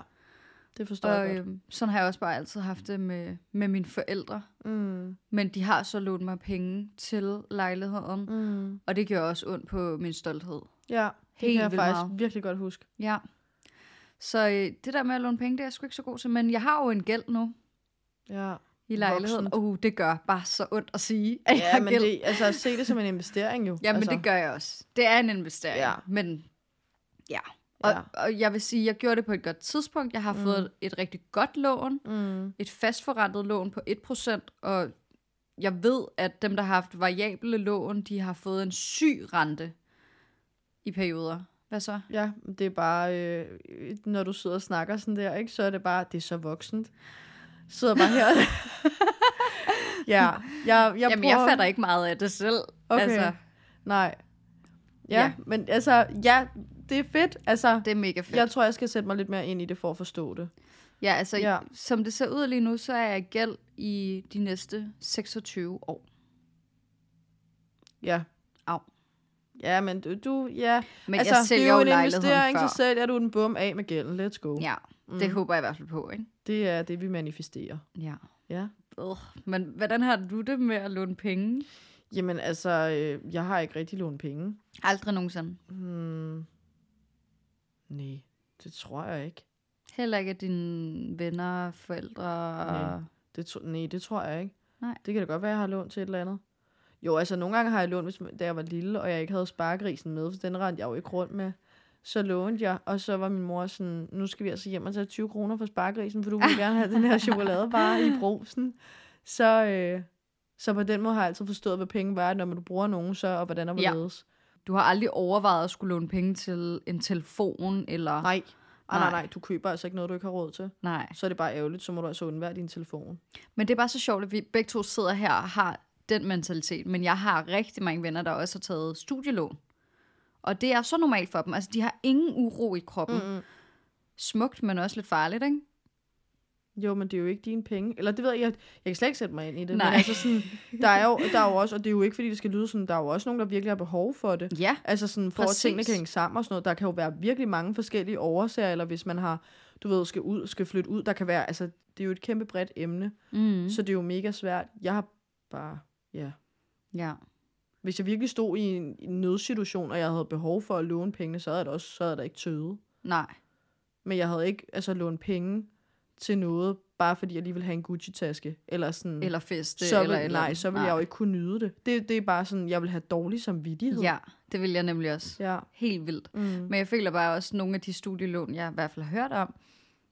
det forstår jeg og godt. øh, sådan har jeg også bare altid haft det med, med mine forældre. Mm. Men de har så lånt mig penge til lejligheden, Mm. og det gjorde også ondt på min stolthed. Ja, det Helt kan jeg faktisk meget. virkelig godt huske. Ja. Så øh, det der med at låne penge, det er jeg sgu ikke så god til. Men jeg har jo en gæld nu Ja, i lejligheden. Voksent. Uh, det gør bare så ondt at sige, at jeg ja har men gæld. det, altså se det som en investering jo. Jamen, altså, det gør jeg også. Det er en investering. Ja. Men ja. Og, Ja. og jeg vil sige, jeg gjorde det på et godt tidspunkt. Jeg har mm. fået et rigtig godt lån. Mm. Et fastforrentet lån på 1%. Og jeg ved, at dem, der har haft variable lån, de har fået en syg rente i perioder. Hvad så? Ja, det er bare, øh, når du sidder og snakker sådan der, ikke, så er det bare, det er så voksent. Sidder bare her. ja, jeg, jeg Jamen, jeg fatter ikke meget af det selv. Okay. Altså, Nej. Ja, Ja. ja, men altså, ja, det er fedt. Altså, det er mega fedt. jeg tror, jeg skal sætte mig lidt mere ind i det for at forstå det. Ja, altså, ja. Som det ser ud lige nu, så er jeg gæld i de næste 26 år. Ja. Au. Ja, men du, du ja. Men altså, jeg sælger det er jo en investering, før. så sælger du den bum af med gælden. Let's go. Ja, det mm. håber jeg i hvert fald på, ikke? Det er det, vi manifesterer. Ja. Ja. Uh, men hvordan har du det med at låne penge? Jamen altså, øh, jeg har ikke rigtig lånt penge. Aldrig nogensinde. Hmm. Nej, det tror jeg ikke. Heller ikke af dine venner, forældre. Nej. Det, tro- nej, det tror jeg ikke. Nej. Det kan da godt være, at jeg har lånt til et eller andet. Jo, altså nogle gange har jeg lånt, hvis, da jeg var lille, og jeg ikke havde sparegrisen med, for den rendte jeg jo ikke rundt med. Så lånte jeg, og så var min mor sådan, nu skal vi altså hjem og tage 20 kroner for sparegrisen, for du vil gerne have den her chokoladebar i brusen. Så, øh, så på den måde har jeg altid forstået, hvad penge var, når man bruger nogen, så og hvordan og Ja. Du har aldrig overvejet at skulle låne penge til en telefon, eller... Nej. Nej, Nej. nej, du køber altså ikke noget, du ikke har råd til. Nej. Så er det bare ærgerligt, så må du altså undvære din telefon. Men det er bare så sjovt, at vi begge to sidder her og har den mentalitet. Men jeg har rigtig mange venner, der også har taget studielån. Og det er så normalt for dem. Altså, de har ingen uro i kroppen. Mm-mm. smukt, men også lidt farligt, ikke? Jo, men det er jo ikke dine penge. Eller det ved jeg, jeg, jeg kan slet ikke sætte mig ind i det. Nej. Men altså sådan, der er, jo, der er jo også, og det er jo ikke, fordi det skal lyde sådan, der er jo også nogen, der virkelig har behov for det. Ja, Altså sådan, for Præcis. at tingene kan hænge sammen og sådan noget. Der kan jo være virkelig mange forskellige årsager, eller hvis man har, du ved, skal ud, skal flytte ud. Der kan være, altså, det er jo et kæmpe bredt emne, mm. så det er jo mega svært. Jeg har bare, ja. ja. Hvis jeg virkelig stod i en, en nødsituation, og jeg havde behov for at låne pengene, så havde jeg da også, så havde jeg da ikke tøvet. Nej, Men jeg havde ikke altså lånt penge til noget, bare fordi jeg lige ville have en Gucci-taske. Eller sådan, eller feste, så vil, eller, eller nej, så vil jeg jo ikke kunne nyde det. det. Det er bare sådan, jeg vil have dårlig samvittighed. Ja, det vil jeg nemlig også. ja. Helt vildt. Mm. Men jeg føler bare også, at nogle af de studielån, jeg i hvert fald har hørt om,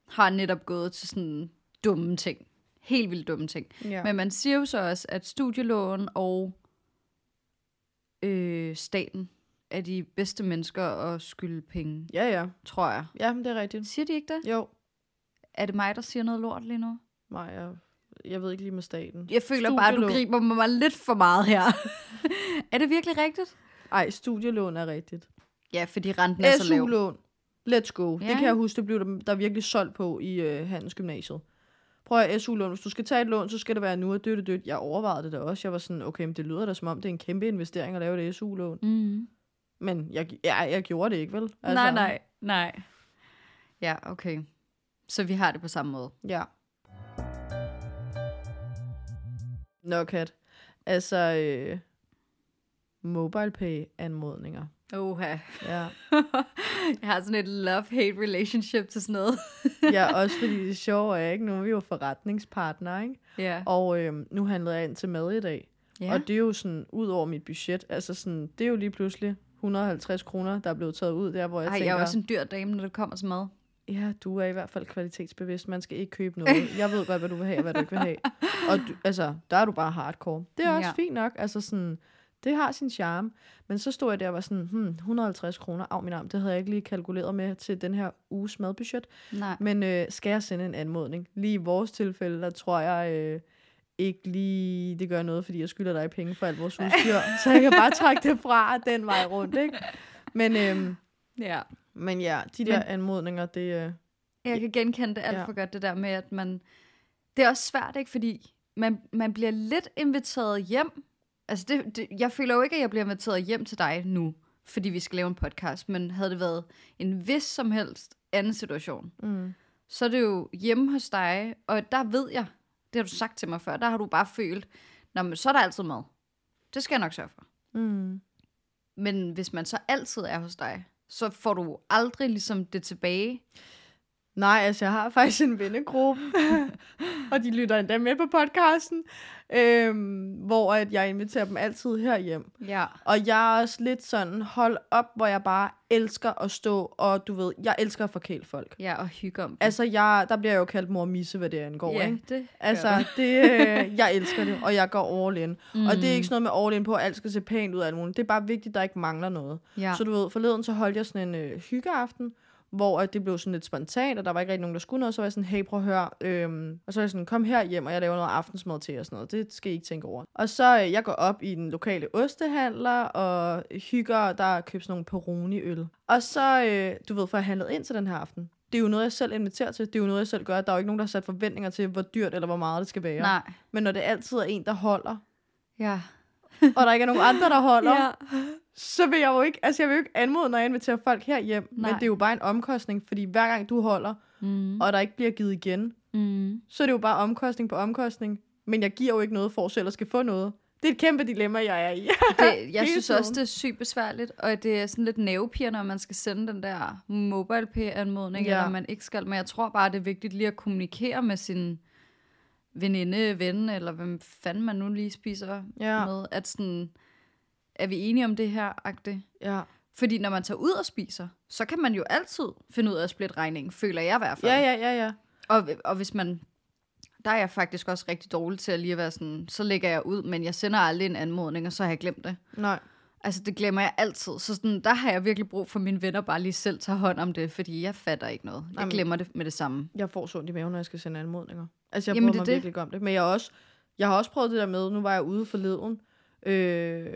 har netop gået til sådan dumme ting. Helt vildt dumme ting. ja. Men man siger jo så også, at studielån og øh, staten er de bedste mennesker at skylde penge, ja, ja. tror jeg. Ja, men det er rigtigt. Siger de ikke det? Jo. Er det mig, der siger noget lort lige nu? Nej, jeg, jeg ved ikke lige med staten. Jeg føler bare, at du Studielån. griber mig lidt for meget her. er det virkelig rigtigt? Ej, studielån er rigtigt. Ja, fordi renten er så lav. SU-lån. Let's go. Ja. Det kan jeg huske, det blev der, der virkelig solgt på i øh, Handelsgymnasiet. Prøv at SU-lån. Hvis du skal tage et lån, så skal det være nu og dødt dødt. Jeg overvejede det da også. Jeg var sådan, okay, men det lyder da som om, det er en kæmpe investering at lave et SU-lån. Mm. Men jeg, ja, jeg gjorde det ikke, vel? Altså, Nej, nej, nej. Ja, okay. Så vi har det på samme måde. Ja. Nå, Kat. Altså, øh, MobilePay-anmodninger. Oha. Ja. jeg har sådan et love-hate relationship til sådan noget. ja, også fordi det sjove er, ikke? Nu er vi jo forretningspartnere, ikke? ja. Og øh, nu handlede jeg ind til mad i dag. ja. Og det er jo sådan, ud over mit budget, altså sådan, det er jo lige pludselig 150 kroner, der er blevet taget ud der, hvor jeg Ej, tænker, jeg er også en dyr dame, når det kommer til mad. Ja, du er i hvert fald kvalitetsbevidst, man skal ikke købe noget. Jeg ved godt, hvad du vil have, og hvad du ikke vil have. Og du, altså, der er du bare hardcore. Det er også Ja. fint nok, altså sådan, det har sin charme. Men så stod jeg der og var sådan, hmm, 150 kroner, af min arm, det havde jeg ikke lige kalkuleret med til den her uges madbudget. Nej. Men øh, skal jeg sende en anmodning? Lige i vores tilfælde, der tror jeg øh, ikke lige, det gør noget, fordi jeg skylder dig penge for alt vores udstyr. så jeg kan bare trække det fra den vej rundt, ikke? Men, øh, Ja. Men ja, de der Men- anmodninger, det... Øh, Jeg kan genkende det alt Ja. for godt, det der med, at man... Det er også svært, ikke? Fordi man, man bliver lidt inviteret hjem. Altså, det, det, jeg føler jo ikke, at jeg bliver inviteret hjem til dig nu, fordi vi skal lave en podcast. Men havde det været en vis som helst anden situation, mm, så er det jo hjemme hos dig, og der ved jeg, det har du sagt til mig før, der har du bare følt, Nå, men så er der altid mad. Det skal jeg nok sørge for. mm, Men hvis man så altid er hos dig, så får du aldrig ligesom det tilbage. Nej, altså jeg har faktisk en vennegruppe, og de lytter endda med på podcasten, øhm, hvor at jeg inviterer dem altid herhjem. Ja. Og jeg er også lidt sådan, hold op, hvor jeg bare elsker at stå, og du ved, jeg elsker at forkæle folk. Ja, og hygge om det. Altså, jeg, der bliver jeg jo kaldt mor misse, hvad det angår, ja, ikke? det Altså, det, øh, jeg elsker det, og jeg går all in. Mm. Og det er ikke sådan noget med all in på, at alt skal se pænt ud af alt muligt. Det er bare vigtigt, at der ikke mangler noget. Ja. Så du ved, forleden så holdt jeg sådan en øh, hyggeaften, hvor det blev sådan lidt spontant, og der var ikke rigtig nogen, der skulle noget. Så var jeg sådan, hey, prøv at høre. Øhm, og så er jeg sådan, kom her hjem, og jeg laver noget aftensmad til og sådan noget. Det skal I ikke tænke over. Og så øh, jeg går op i den lokale ostehandler, og hygger, der er sådan nogle Peroni-øl. Og så, øh, du ved, får jeg handlet ind til den her aften. Det er jo noget, jeg selv inviterer til. Det er jo noget, jeg selv gør. Der er jo ikke nogen, der har sat forventninger til, hvor dyrt eller hvor meget det skal være. Nej. Men når det altid er en, der holder, Ja. og der ikke er nogen andre, der holder, ja. Så vil jeg jo ikke, altså jeg vil jo ikke anmode, når jeg inviterer folk herhjem. Nej. Nej. Men det er jo bare en omkostning, fordi hver gang du holder, Mm. og der ikke bliver givet igen, Mm. så er det jo bare omkostning på omkostning. Men jeg giver jo ikke noget for selv at skal få noget. Det er et kæmpe dilemma, jeg er i. Det, jeg synes også, det er sygt besværligt, og det er sådan lidt nervepirrende, når man skal sende den der mobile pay-anmodning, Ja. ja. eller man ikke skal. Men jeg tror bare, det er vigtigt lige at kommunikere med sin veninde, ven, eller hvem fanden man nu lige spiser Ja. med, at sådan, er vi enige om det her, agtigt? Ja. Fordi når man tager ud og spiser, så kan man jo altid finde ud af at splitte regningen, føler jeg i hvert fald. Ja, ja, ja, ja. Og, og hvis man... Der er jeg faktisk også rigtig dårlig til at lige være sådan, så lægger jeg ud, men jeg sender aldrig en anmodning, og så har jeg glemt det. Nej. Altså, det glemmer jeg altid. Så sådan, der har jeg virkelig brug for, at mine venner bare lige selv tager hånd om det, fordi jeg fatter ikke noget. Jeg Jamen. glemmer det med det samme. Jeg får så ondt i maven, når jeg skal sende anmodninger. Altså, jeg Jamen, det mig det. virkelig om det. Men jeg, også, jeg har også prøvet det der med, nu var jeg ude forleden, øh,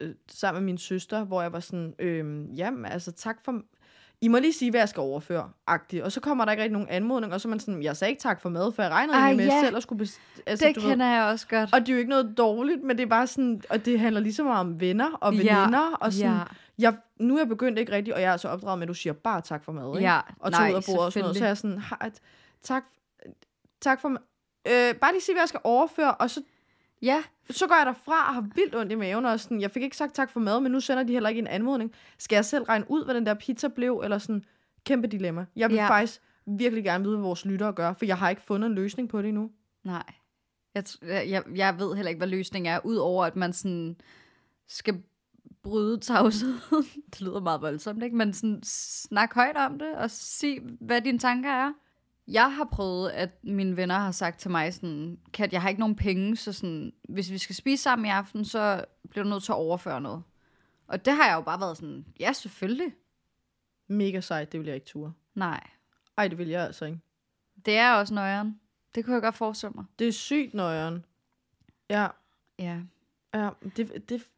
øh, sammen med min søster, hvor jeg var sådan, øh, jamen, altså tak for... I må lige sige, hvad jeg skal overføre, agtigt. Og så kommer der ikke rigtig nogen anmodning, og så er man sådan, jeg sagde ikke tak for mad, for jeg regnede Ej, med ja. selv at skulle... Best- altså, det du ved. kender jeg også godt. Og det er jo ikke noget dårligt, men det er bare sådan, og det handler lige så meget om venner og Ja, veninder, og sådan, ja. jeg, nu er jeg begyndt ikke rigtigt, og jeg er så opdraget med, at du siger bare tak for mad, ikke? Ja, og nej, tage ud af bordet og sådan noget, så er jeg sådan, tak, tak for øh, bare lige sige, hvad jeg skal overføre, og så, Ja, så går jeg derfra og har vildt ondt i maven, og sådan, jeg fik ikke sagt tak for mad, men nu sender de heller ikke en anmodning. Skal jeg selv regne ud, hvad den der pizza blev, eller sådan, kæmpe dilemma. Jeg vil Ja. faktisk virkelig gerne vide, hvad vores lyttere gør, for jeg har ikke fundet en løsning på det endnu. nej. Jeg, jeg, jeg ved heller ikke, hvad løsningen er, udover at man sådan skal bryde tavsheden. det lyder meget voldsomt, ikke? Men sådan snak højt om det, og sig, hvad dine tanker er. Jeg har prøvet, at mine venner har sagt til mig sådan, Kat, jeg har ikke nogen penge, så sådan, hvis vi skal spise sammen i aften, så bliver du nødt til at overføre noget. Og det har jeg jo bare været sådan, ja, selvfølgelig. Mega sejt, det vil jeg ikke ture. Nej, Ej, det vil jeg altså ikke. det er også nøjeren. Det kunne jeg godt forestille mig. Det er sygt nøjeren. Ja, Ja. ja, det, det,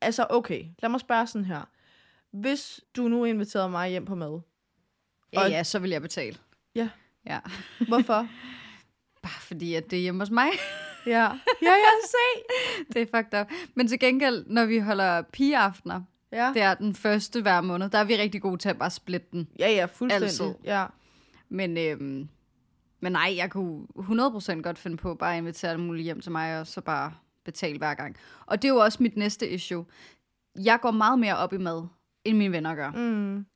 altså okay, lad mig spørge sådan her. Hvis du nu inviterede mig hjem på mad, Ja, Og- ja, så vil jeg betale. Ja. Ja. hvorfor? Bare fordi, at det er hjemme hos mig. ja. Ja, jeg se. det er fucked up. Men til gengæld, når vi holder pigeaftener, Ja. det er den første hver måned, der er vi rigtig gode til at bare splitte den. ja, ja, fuldstændig. Altid. Ja. Men, øhm, men nej, jeg kunne 100% godt finde på bare at invitere alle mulige hjem til mig, og så bare betale hver gang. Og det er jo også mit næste issue. Jeg går meget mere op i mad, end mine venner gør. Mm.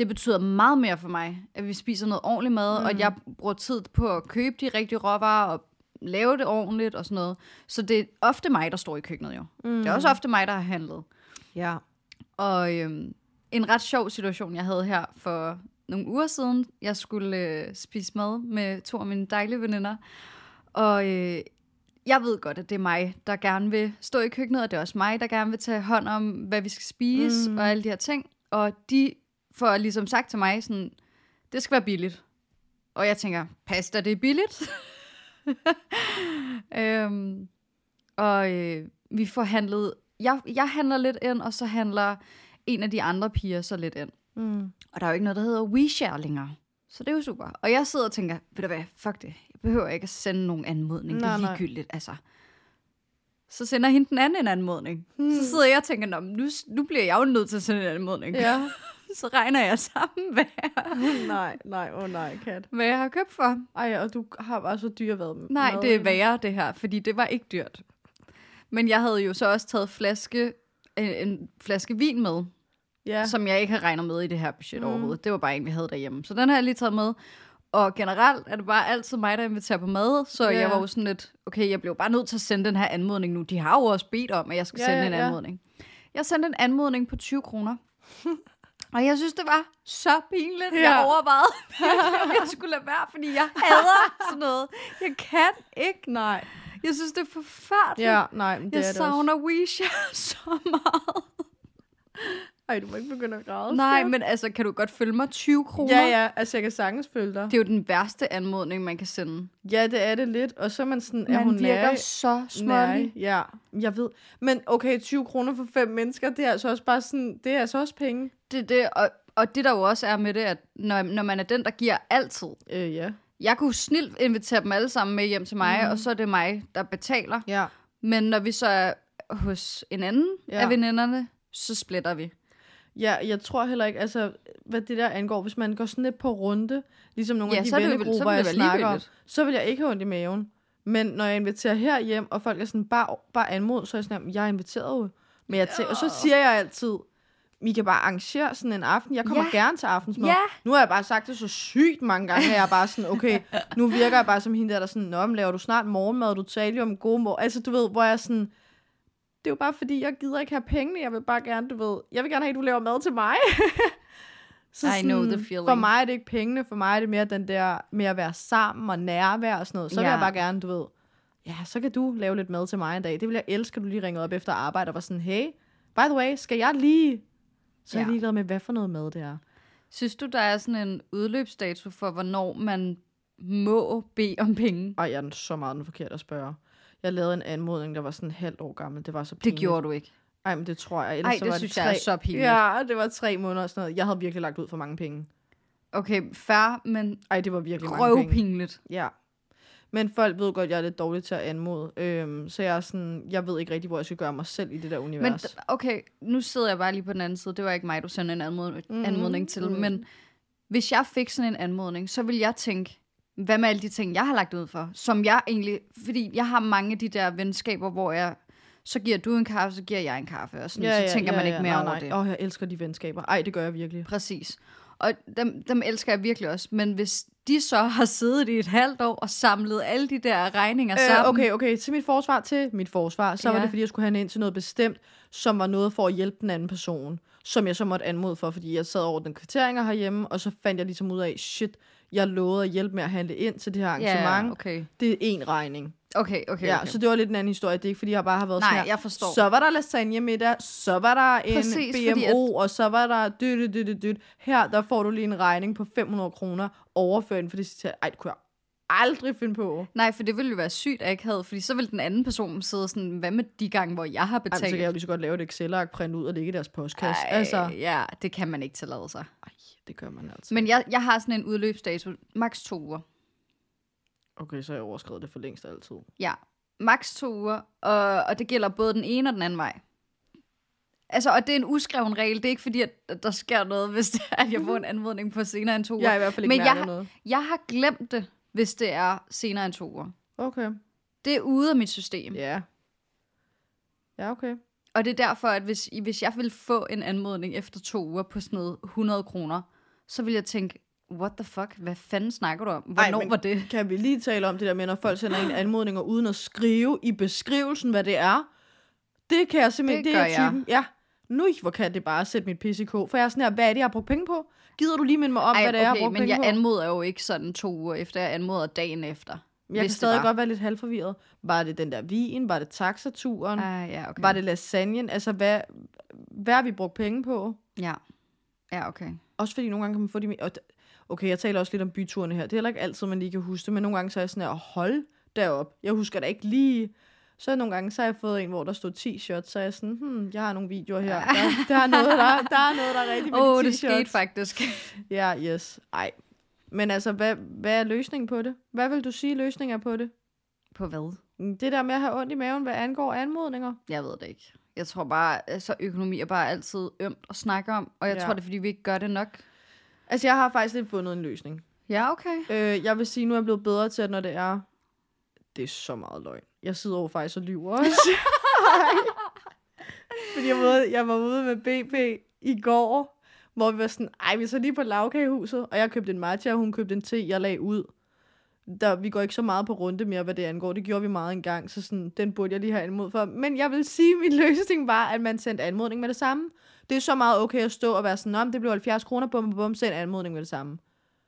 Det betyder meget mere for mig, at vi spiser noget ordentligt mad, mm. og at jeg bruger tid på at købe de rigtige råvarer og lave det ordentligt og sådan noget. Så det er ofte mig, der står i køkkenet jo. Mm. Det er også ofte mig, der har handlet. Ja. Og øhm, en ret sjov situation, jeg havde her for nogle uger siden. Jeg skulle øh, spise mad med to af mine dejlige veninder. Og øh, jeg ved godt, at det er mig, der gerne vil stå i køkkenet, og det er også mig, der gerne vil tage hånd om, hvad vi skal spise mm. og alle de her ting. Og de får ligesom sagt til mig sådan, det skal være billigt. Og jeg tænker, pasta, det er billigt. øhm, og øh, vi får handlet, jeg, jeg handler lidt ind, og så handler en af de andre piger så lidt ind. Mm. Og der er jo ikke noget, der hedder WeShare længere. Så det er jo super. Og jeg sidder og tænker, ved du hvad, fuck det. Jeg behøver ikke at sende nogen anmodning. Nej, det Nej, er nej. ligegyldigt, altså. Så sender hende den anden en anmodning. Hmm. Så sidder jeg og tænker, Nå, nu, nu bliver jeg jo nødt til at sende en anmodning. Ja. Så regner jeg sammen, hvad jeg, nej, nej, åh oh, nej, kat. hvad jeg har købt for. Ej, og du har bare så dyr været Nej, det er værre, det her, fordi det var ikke dyrt. Men jeg havde jo så også taget flaske, en, en flaske vin med, Ja. ja. som jeg ikke har regnet med i det her budget mm. overhovedet. Det var bare en, vi havde derhjemme. Så den har jeg lige taget med. Og generelt er det bare altid mig, der inviterer på mad, så Ja. jeg var jo sådan lidt, okay, jeg blev bare nødt til at sende den her anmodning nu. De har jo også bedt om, at jeg skal Ja, sende ja, en ja. anmodning. Jeg sendte en anmodning på 20 kroner. Og jeg synes, det var så pinligt. Ja. Jeg overvejede, om jeg skulle lade være, fordi jeg hader sådan noget. Jeg kan ikke. Nej. Jeg synes, det er forfærdeligt. Ja, nej, men det jeg er det savner WeShare så meget. Ej, du må ikke begynde at græde. Nej, men altså, kan du godt følge mig 20 kroner? Ja, ja, altså jeg kan sagtens følge dig. Det er jo den værste anmodning, man kan sende. Ja, det er det lidt. Og så er man sådan, er Man hun virker nærig? så smålig. Ja, jeg ved. Men okay, 20 kroner for fem mennesker, det er altså også bare sådan, det er altså også penge. Det, er det, og, og det der jo også er med det, at når, når man er den, der giver altid. Øh, ja. Jeg kunne snilt invitere dem alle sammen med hjem til mig, mm. og så er det mig, der betaler. Ja. Men når vi så er hos en anden ja. af veninderne, så splitter vi. Ja, jeg tror heller ikke, altså, hvad det der angår, hvis man går sådan lidt på runde, ligesom nogle Ja, af de er vennegrupper, jeg snakker om, så vil jeg ikke have ondt i maven. Men når jeg inviterer her hjem, og folk er sådan, bare, bare anmod, så er jeg sådan, "Jamen, jeg er inviteret jo. Men jeg tæ- og så siger jeg altid, I kan bare arrangere sådan en aften. Jeg kommer Ja. gerne til aftensmad. Ja. Nu har jeg bare sagt det så sygt mange gange, at jeg er bare sådan, okay, nu virker jeg bare som hende der, der sådan, Nå, laver du snart morgenmad, du taler jo om gode mor. Altså, du ved, hvor jeg sådan, det er jo bare fordi, jeg gider ikke have pengene. Jeg vil bare gerne, du ved, jeg vil gerne have, at du laver mad til mig. så I know the feeling. For mig er det ikke pengene, for mig er det mere den der med at være sammen og nærvær og sådan noget. Så vil Ja. jeg bare gerne, du ved, ja, så kan du lave lidt mad til mig en dag. Det vil jeg elske, at du lige ringede op efter arbejde og var sådan, hey, by the way, skal jeg lige... Så er jeg ligeglad med, hvad for noget mad det er. Synes du, der er sådan en udløbsdato for, hvornår man må bede om penge? Ej, jeg er den så meget den forkerte at spørge. Jeg lavede en anmodning, der var sådan halvt år gammel. Det var så Det pinligt. gjorde du ikke. Ej, men det tror jeg. Ellers Ej, så det var synes det jeg er tre... så pinligt. Ja, det var tre måneder og sådan noget. Jeg havde virkelig lagt ud for mange penge. Okay, fair, men Ej, det var virkelig mange penge. Ja. Men folk ved godt, at jeg er lidt dårlig til at anmode. Øhm, så jeg er sådan, jeg ved ikke rigtig, hvor jeg skal gøre mig selv i det der Men univers. d- okay, nu sidder jeg bare lige på den anden side. Det var ikke mig, du sendte en anmod- mm. anmodning til. mhm. Men hvis jeg fik sådan en anmodning, så vil jeg tænke, hvad med alle de ting, jeg har lagt ud for? Som jeg egentlig... Fordi jeg har mange af de der venskaber, hvor jeg... Så giver du en kaffe, så giver jeg en kaffe. Og sådan, så tænker man ikke mere nej, over nej. det. Åh, jeg elsker de venskaber. Ej, det gør jeg virkelig. Præcis. Og dem, dem elsker jeg virkelig også. Men hvis de så har siddet i et halvt år og samlet alle de der regninger Øh, sammen... okay, okay. Til mit forsvar, til mit forsvar, så ja. var Ja. det, fordi jeg skulle have ind til noget bestemt, som var noget for at hjælpe den anden person, som jeg så måtte anmode for, fordi jeg sad over den kvitteringer herhjemme, og så fandt jeg ligesom ud af, shit, jeg lovede at hjælpe med at handle ind til det her arrangement. Ja, okay. Det er én regning. Okay, okay, Ja, okay. så det var lidt en anden historie. Det er ikke, fordi jeg bare har været Nej, sådan her. jeg forstår. Så var der lasagne middag, så var der en Præcis, BMO, fordi og så var der dyt, dyt, dyt, dyt. Her, der får du lige en regning på 500 kroner overført, for det siger, ej, det kunne jeg aldrig finde på. Nej, for det ville jo være sygt akavet, fordi så vil den anden person sidde sådan, hvad med de gange, hvor jeg har Ej, betalt? så kan jeg jo lige så godt lave et Excel-ark, printe ud og lægge i deres postkasse. Ej, Altså, ja, det kan man ikke tillade sig. ej, det gør man altså. Men jeg, jeg har sådan en udløbsdato, maks to uger. Okay, så har jeg overskrevet det for længst altid. Ja, maks to uger, og, og det gælder både den ene og den anden vej. Altså, og det er en uskreven regel. Det er ikke fordi, at der sker noget, hvis det er, at jeg får en anmodning på senere end to uger. Jeg er i hvert fald ikke Men jeg jeg... noget. Jeg har glemt det, hvis det er senere end to uger. Okay. Det er ude af mit system. Ja. Ja, okay. Og det er derfor, at hvis, hvis jeg vil få en anmodning efter to uger på sådan noget 100 kroner, så vil jeg tænke, what the fuck, hvad fanden snakker du om? Hvornår Ej, var det? Kan vi lige tale om det der med, når folk sender en anmodninger uden at skrive i beskrivelsen, hvad det er? Det kan jeg simpelthen, Det det, gør er jeg. typen. Ja, nu hvor kan det bare sætte mit pis i kog. For jeg er sådan her, hvad er det, jeg har brugt penge på? Gider du lige minde mig om, Ej, hvad det er, jeg okay, men jeg på? anmoder jo ikke sådan to uger efter, jeg anmoder dagen efter. jeg kan stadig var. godt være lidt halvforvirret. Var det den der vin? Var det taxaturen? Ah, ja, okay. Var det lasagnen? Altså, hvad, hvad har vi brugt penge på? Ja. Ja, okay. Også fordi nogle gange kan man få de... Okay, jeg taler også lidt om byturene her. Det er heller ikke altid, man lige kan huske det, men nogle gange så er jeg sådan her, hold derop. Jeg husker da ikke lige... Så nogle gange, så har jeg fået en, hvor der stod 10 shots, så er jeg sådan, hmm, jeg har nogle videoer her. Der, der, er, noget, der, der er noget, der er rigtigt med Åh, oh, de det 10 skete faktisk. Ja, yes. Ej. Men altså, hvad, hvad er løsningen på det? Hvad vil du sige løsningen er på det? På hvad? Det der med at have ondt i maven, hvad angår anmodninger? Jeg ved det ikke. Jeg tror bare, altså økonomi er bare altid ømt at snakke om, og jeg ja. tror, det er, fordi vi ikke gør det nok. Altså, jeg har faktisk lidt fundet en løsning. Ja, okay. Øh, jeg vil sige, nu er jeg blevet bedre til, at når det er... Det er så meget løgn. Jeg sidder over faktisk og lyver også. Fordi jeg var, jeg var ude med BP i går, hvor vi var sådan, ej, vi er så lige på lavkagehuset, og jeg købte en matcha, og hun købte en te, jeg lagde ud. Der, vi går ikke så meget på runde mere, hvad det angår. Det gjorde vi meget engang, så sådan, den burde jeg lige have anmod for. Men jeg vil sige, at min løsning var, at man sendte anmodning med det samme. Det er så meget okay at stå og være sådan, om det blev 70 kroner, bum, bum, send anmodning med det samme.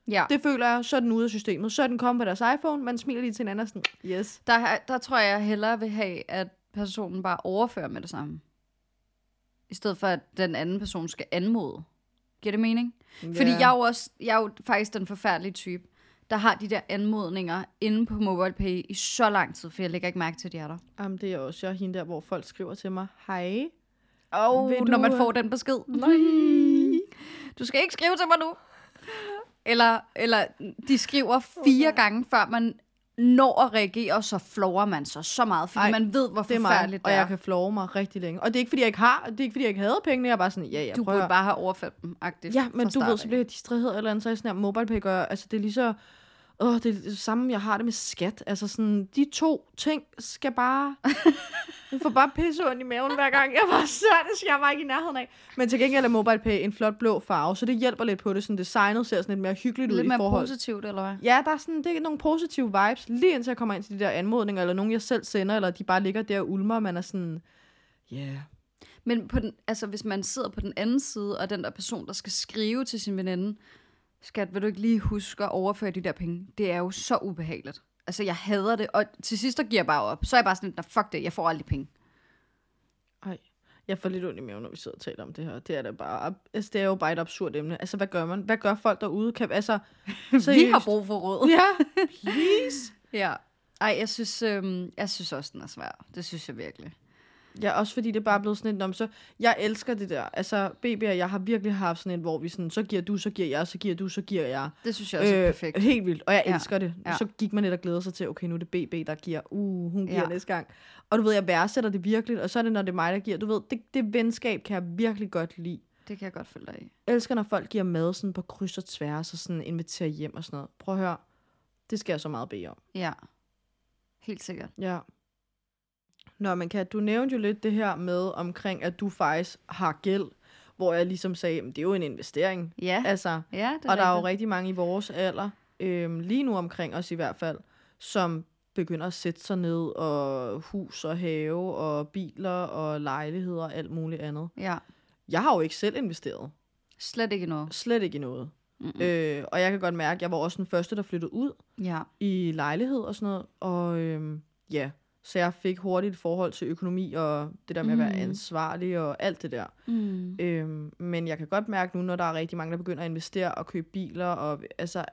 Ja. Det føler jeg, så er den ude af systemet. Så er den kommet på deres iPhone, man smiler lige til hinanden og sådan, yes. Der, der tror jeg, jeg hellere vil have, at personen bare overfører med det samme. I stedet for, at den anden person skal anmode. Giver det mening? Fordi jeg er, jo også, jeg er jo faktisk den forfærdelige type, der har de der anmodninger inde på MobilePay i så lang tid, for jeg lægger ikke mærke til, at de er der. Jamen, det er også. Jeg hende der, hvor folk skriver til mig, hej. Og Vil når man får den besked. Nej. Du skal ikke skrive til mig nu. Eller, eller de skriver fire gange, før man når at reagere, og så flover man sig så meget, fordi Ej, man ved, hvor Det er forfærdeligt og det er. jeg kan flove mig rigtig længe. Og det er ikke, fordi jeg ikke har, det er ikke, fordi jeg ikke havde pengene. Jeg er bare sådan, ja, ja, Du prøv at burde høre. bare have overført dem, agtigt. Ja, men du ved, så bliver jeg distraheret eller andet, så er jeg sådan her, MobilePay gør, altså det er lige så, åh, det er det samme, jeg har det med skat. Altså sådan, de to ting skal bare, jeg får bare pisse i maven hver gang. Jeg var så, det skal jeg bare ikke i nærheden af. Men til gengæld er MobilePay en flot blå farve, så det hjælper lidt på det. Sådan designet ser sådan lidt mere hyggeligt ud Lidt i mere forhold. positivt, eller hvad? Ja, der er, sådan, det er nogle positive vibes, lige indtil jeg kommer ind til de der anmodninger, eller nogen, jeg selv sender, eller de bare ligger der og ulmer, og man er sådan, ja, yeah. Men på den, altså, hvis man sidder på den anden side, og den der person, der skal skrive til sin veninde, skat, vil du ikke lige huske at overføre de der penge? Det er jo så ubehageligt. Altså, jeg hader det, og til sidst, der giver jeg bare op. Så er jeg bare sådan, "Nå, fuck det, jeg får aldrig penge. Ej, jeg får lidt ondt i maven, når vi sidder og taler om det her. Det er da bare, altså, det er jo bare et absurd emne. Altså, hvad gør man? Hvad gør folk derude? Kan, altså, Vi har brug for råd. Ja, please. Ja. Ej, jeg synes, øhm, jeg synes også, den er svær. Det synes jeg virkelig. Ja, også fordi det er bare blevet sådan et, "Nå, men så, jeg elsker det der. Altså, BB og jeg har virkelig haft sådan et, hvor vi sådan, så giver du, så giver jeg, så giver du, så giver jeg. Det synes jeg også er perfekt. Helt vildt, og jeg Ja, elsker det. ja. Så gik man lidt og glædede sig til, okay, nu er det BB, der giver, uh, hun giver Ja. næste gang. Og du ved, jeg værdsætter det virkelig, og så er det, når det er mig, der giver. Du ved, det, det venskab kan jeg virkelig godt lide. Det kan jeg godt følge dig i. Jeg elsker, når folk giver mad sådan på kryds og tværs, og sådan inviterer hjem og sådan noget. Prøv at høre, det skal jeg så meget bede om. Ja. Helt sikkert. Ja. Nå, men Kat, du nævnte jo lidt det her med omkring, at du faktisk har gæld, hvor jeg ligesom sagde, at det er jo en investering. Ja, Altså, ja det og der er jo rigtig mange i vores alder, øhm, lige nu omkring os i hvert fald, som begynder at sætte sig ned og hus og have og biler og lejligheder og alt muligt andet. Ja, Jeg har jo ikke selv investeret. slet ikke noget. Slet ikke noget. Mm-mm. Øh, og jeg kan godt mærke, at jeg var også den første, der flyttede ud Ja, i lejlighed og sådan noget. Og øhm, ja, så jeg fik hurtigt et forhold til økonomi og det der med at være Mm. ansvarlig og alt det der. mm. Øhm, men jeg kan godt mærke nu, når der er rigtig mange, der begynder at investere og købe biler, og altså,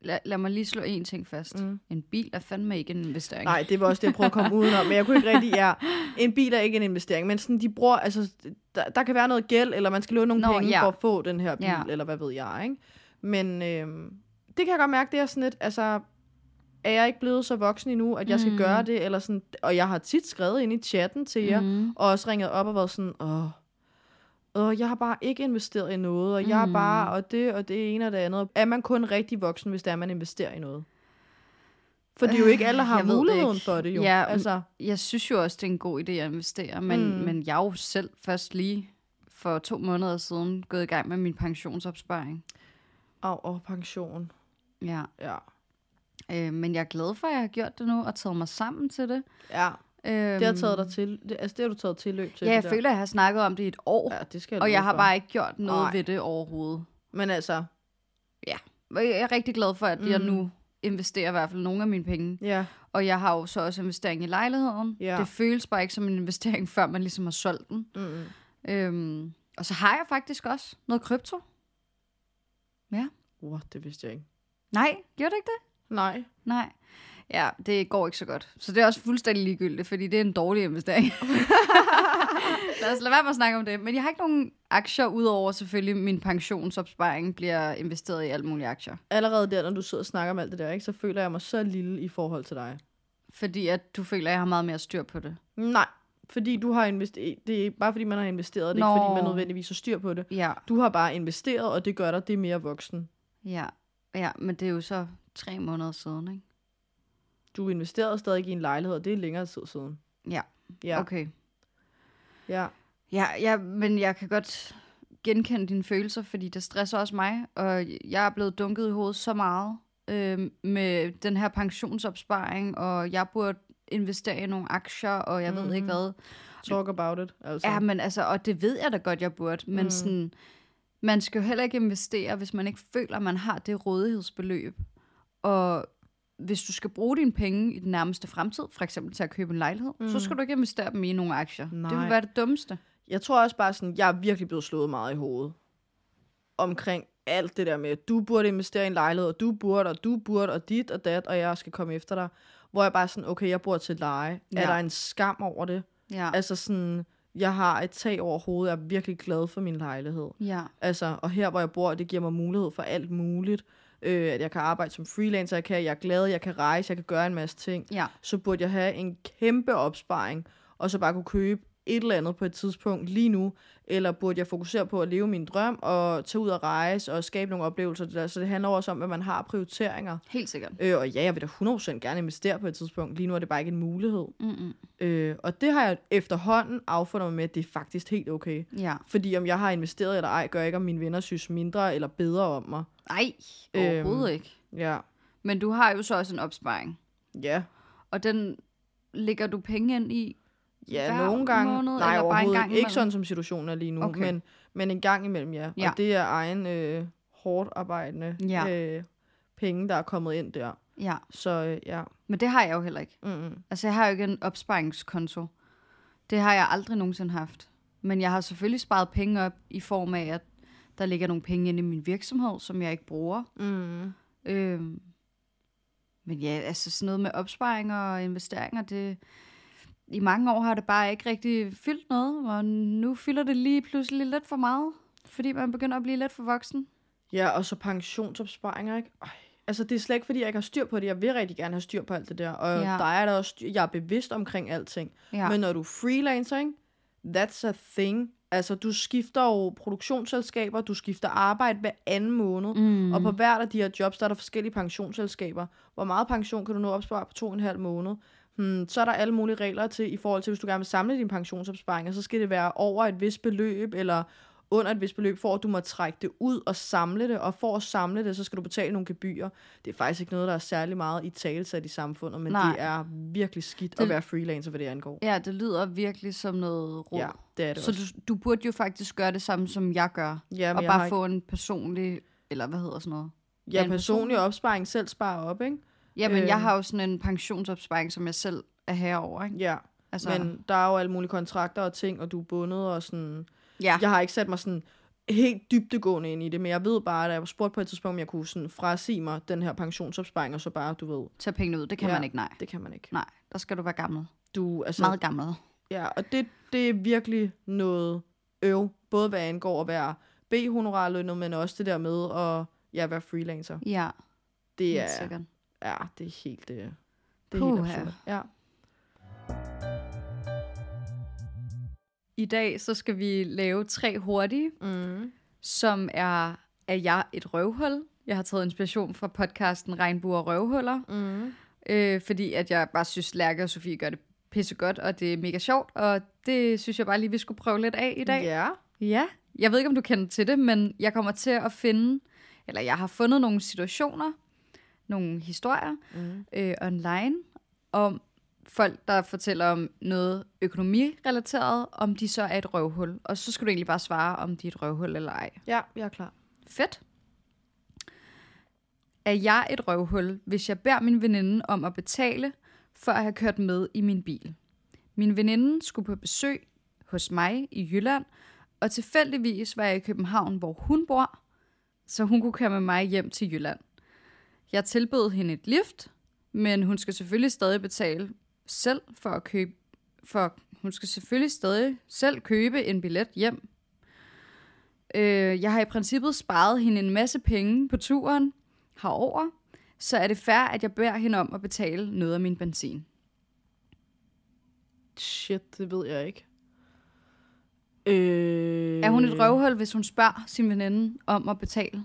Lad, lad mig lige slå en ting fast. Mm. Mm. En bil er fandme ikke en investering. nej, det var også det, jeg prøvede at komme udenom, men jeg kunne ikke rigtig, ja, en bil er ikke en investering, men sådan, de bruger, altså, der, der kan være noget gæld, eller man skal låne nogle Nå, penge ja. for at få den her bil, Ja. eller hvad ved jeg, ikke? Men øhm, det kan jeg godt mærke, det er sådan lidt, altså, er jeg ikke blevet så voksen endnu, at jeg skal Mm. gøre det, eller sådan, og jeg har tit skrevet ind i chatten til jer, Mm. og også ringet op og været sådan, åh, åh jeg har bare ikke investeret i noget, og jeg er Mm. bare, og det, og det ene og det andet. Er man kun rigtig voksen, hvis det er, man investerer i noget? For det er jo ikke alle, der har muligheden ikke. for det jo. Ja, altså, Jeg synes jo også, det er en god idé at investere, men, Mm. mm. men jeg er jo selv først lige for to måneder siden gået i gang med min pensionsopsparing. og, og pension. Ja. Ja. Øh, men jeg er glad for, at jeg har gjort det nu og taget mig sammen til det. ja, Øhm, det har taget dig til. Det, altså, det har du taget tilløb til. Ja, jeg der. føler, at jeg har snakket om det i et år, Ja, det skal og jeg har for. bare ikke gjort noget Nej. ved det overhovedet. Men altså, Og Jeg er rigtig glad for, at mm. jeg Mm. nu investerer i hvert fald nogle af mine penge. ja. Og jeg har jo så også investering i lejligheden. Ja. Det føles bare ikke som en investering, før man ligesom har solgt den. Mm-mm. Øhm, og så har jeg faktisk også noget krypto. Uh, det vidste jeg ikke. Nej, gjorde det ikke det? Nej. Nej. Ja, det går ikke så godt. Så det er også fuldstændig ligegyldigt, fordi det er en dårlig investering. Lad os lade være med at snakke om det. Men jeg har ikke nogen aktier, udover selvfølgelig min pensionsopsparing bliver investeret i alle mulige aktier. Allerede der, når du sidder og snakker om alt det der, ikke, så føler jeg mig så lille i forhold til dig. Fordi at du føler, at jeg har meget mere styr på det. Nej, fordi du har investeret. Det er bare fordi, man har investeret, det er Nå. ikke fordi, man nødvendigvis har styr på det. Ja, Du har bare investeret, og det gør dig det mere voksen. ja, ja, men det er jo så tre måneder siden, ikke? Du investerede stadig i en lejlighed, og det er længere tid siden. Ja, Ja, okay. ja. Ja, ja, men jeg kan godt genkende dine følelser, fordi det stresser også mig, og jeg er blevet dunket i hovedet så meget øh, med den her pensionsopsparing, og jeg burde investere i nogle aktier, og jeg mm. ved ikke Mhm. hvad. Talk about it. Altså. Ja, men altså, og det ved jeg da godt, jeg burde, men Mm. sådan, man skal jo heller ikke investere, hvis man ikke føler, man har det rådighedsbeløb. Og hvis du skal bruge dine penge i den nærmeste fremtid, for eksempel til at købe en lejlighed, mm. så skal du ikke investere dem i nogle aktier. Det Nej. vil være det dummeste. Jeg tror også bare sådan, jeg er virkelig blevet slået meget i hovedet. Omkring alt det der med, at du burde investere i en lejlighed, og du burde, og du burde, og dit og dat, og jeg skal komme efter dig. Hvor jeg bare sådan, okay, jeg bor til leje. Ja. Er der en skam over det? Ja. Altså sådan, jeg har et tag over hovedet, jeg er virkelig glad for min lejlighed. ja. Altså, og her hvor jeg bor, det giver mig mulighed for alt muligt. Øh, at jeg kan arbejde som freelancer, jeg, kan, jeg er glad, jeg kan rejse, jeg kan gøre en masse ting. Ja. Så burde jeg have en kæmpe opsparing, og så bare kunne købe et eller andet på et tidspunkt lige nu, eller burde jeg fokusere på at leve min drøm, og tage ud og rejse, og skabe nogle oplevelser. Der. Så det handler også om, at man har prioriteringer. Helt sikkert. Øh, og ja, jeg vil da 100% gerne investere på et tidspunkt. Lige nu er det bare ikke en mulighed. Mm-mm. Øh, og det har jeg efterhånden affundet mig med, at det er faktisk helt okay. Ja. Fordi om jeg har investeret eller ej, gør ikke, om mine venner synes mindre eller bedre om mig. Nej, Øhm. overhovedet ikke. Ja. Men du har jo så også en opsparing. Ja. Og den lægger du penge ind i. Ja, Hver nogle gange. måned, nej, eller bare en overhovedet gang ikke. Sådan, som situationen er lige nu. Okay. Men, men en gang imellem, ja. Ja. Og det er egen øh, hårdt arbejdende Ja. øh, penge, der er kommet ind der. Ja. Så øh, ja. Men det har jeg jo heller ikke. Mm-mm. Altså, jeg har jo ikke en opsparingskonto. Det har jeg aldrig nogensinde haft. Men jeg har selvfølgelig sparet penge op i form af, at der ligger nogle penge inde i min virksomhed, som jeg ikke bruger. Mm. Øhm, men ja, altså sådan noget med opsparinger og investeringer, det, i mange år har det bare ikke rigtig fyldt noget, og nu fylder det lige pludselig lidt for meget, fordi man begynder at blive lidt for voksen. Ja, og så pensionsopsparinger, ikke? Ej. Altså, det er slet ikke, fordi jeg ikke har styr på det. Jeg vil rigtig gerne have styr på alt det der. Og ja. der er der også styr. Jeg er bevidst omkring alting. Ja. Men når du er freelancer, ikke? That's a thing. Altså, du skifter jo produktionsselskaber, du skifter arbejde hver anden måned. Mm. Og på hvert af de her jobs, der er der forskellige pensionsselskaber. Hvor meget pension kan du nå opspare på to og en halv måned? Hmm, så er der alle mulige regler til, i forhold til, hvis du gerne vil samle dine pensionsopsparinger, så skal det være over et vist beløb, eller under et vist beløb, for at du må trække det ud og samle det, og for at samle det, så skal du betale nogle gebyrer. Det er faktisk ikke noget, der er særlig meget i talesat i samfundet, men Nej. det er virkelig skidt Det- at være freelancer, hvad det angår. Ja, det lyder virkelig som noget råd. Ja, det er det Så også. du, du burde jo faktisk gøre det samme, som jeg gør. ja, og bare ikke- få en personlig, eller hvad hedder sådan noget? ja, en personlig opsparing selv spare op, ikke? Jamen, Øh. jeg har jo sådan en pensionsopsparing, som jeg selv er herover, ikke? Ja, Altså, men der er jo alle mulige kontrakter og ting, og du er bundet og sådan... ja. Jeg har ikke sat mig sådan helt dybdegående ind i det, men jeg ved bare, at jeg var spurgt på et tidspunkt, om jeg kunne sådan frasige mig den her pensionsopsparing, og så bare, du ved, tage pengene ud. Det kan Ja. man ikke, nej. det kan man ikke. Nej, der skal du være gammel. Du, altså, Meget gammel. Ja, og det, det er virkelig noget øv, både hvad angår at være B-honorarlønnet, men også det der med at ja, være freelancer. Ja, Det er, sikkert. Ja, det er helt, det, det er Puha. helt absurd. Ja. I dag så skal vi lave tre hurtige, Mm. som er, er jeg et røvhul. Jeg har taget inspiration fra podcasten Regnbuer og Røvhuller, Mm. øh, fordi at jeg bare synes, Lærke og Sofie gør det pissegodt, og det er mega sjovt, og det synes jeg bare lige, vi skulle prøve lidt af i dag. Ja. Ja, jeg ved ikke, om du kender til det, men jeg kommer til at finde, eller jeg har fundet nogle situationer, nogle historier Mm. øh, online, om folk, der fortæller om noget økonomirelateret, om de så er et røvhul. Og så skal du egentlig bare svare, om de er et røvhul eller ej. ja, jeg er klar. Fedt. Er jeg et røvhul, hvis jeg beder min veninde om at betale, for at have kørt med i min bil? Min veninde skulle på besøg hos mig i Jylland, og tilfældigvis var jeg i København, hvor hun bor, så hun kunne køre med mig hjem til Jylland. Jeg tilbød hende et lift, men hun skal selvfølgelig stadig betale selv for at købe, for hun skal selvfølgelig stadig selv købe en billet hjem Øh, jeg har i princippet sparet hende en masse penge på turen herover, så er det fair, at jeg beder hende om at betale noget af min benzin. Shit, det ved jeg ikke. Øh... Er hun et røvhul, hvis hun spørger sin veninde om at betale?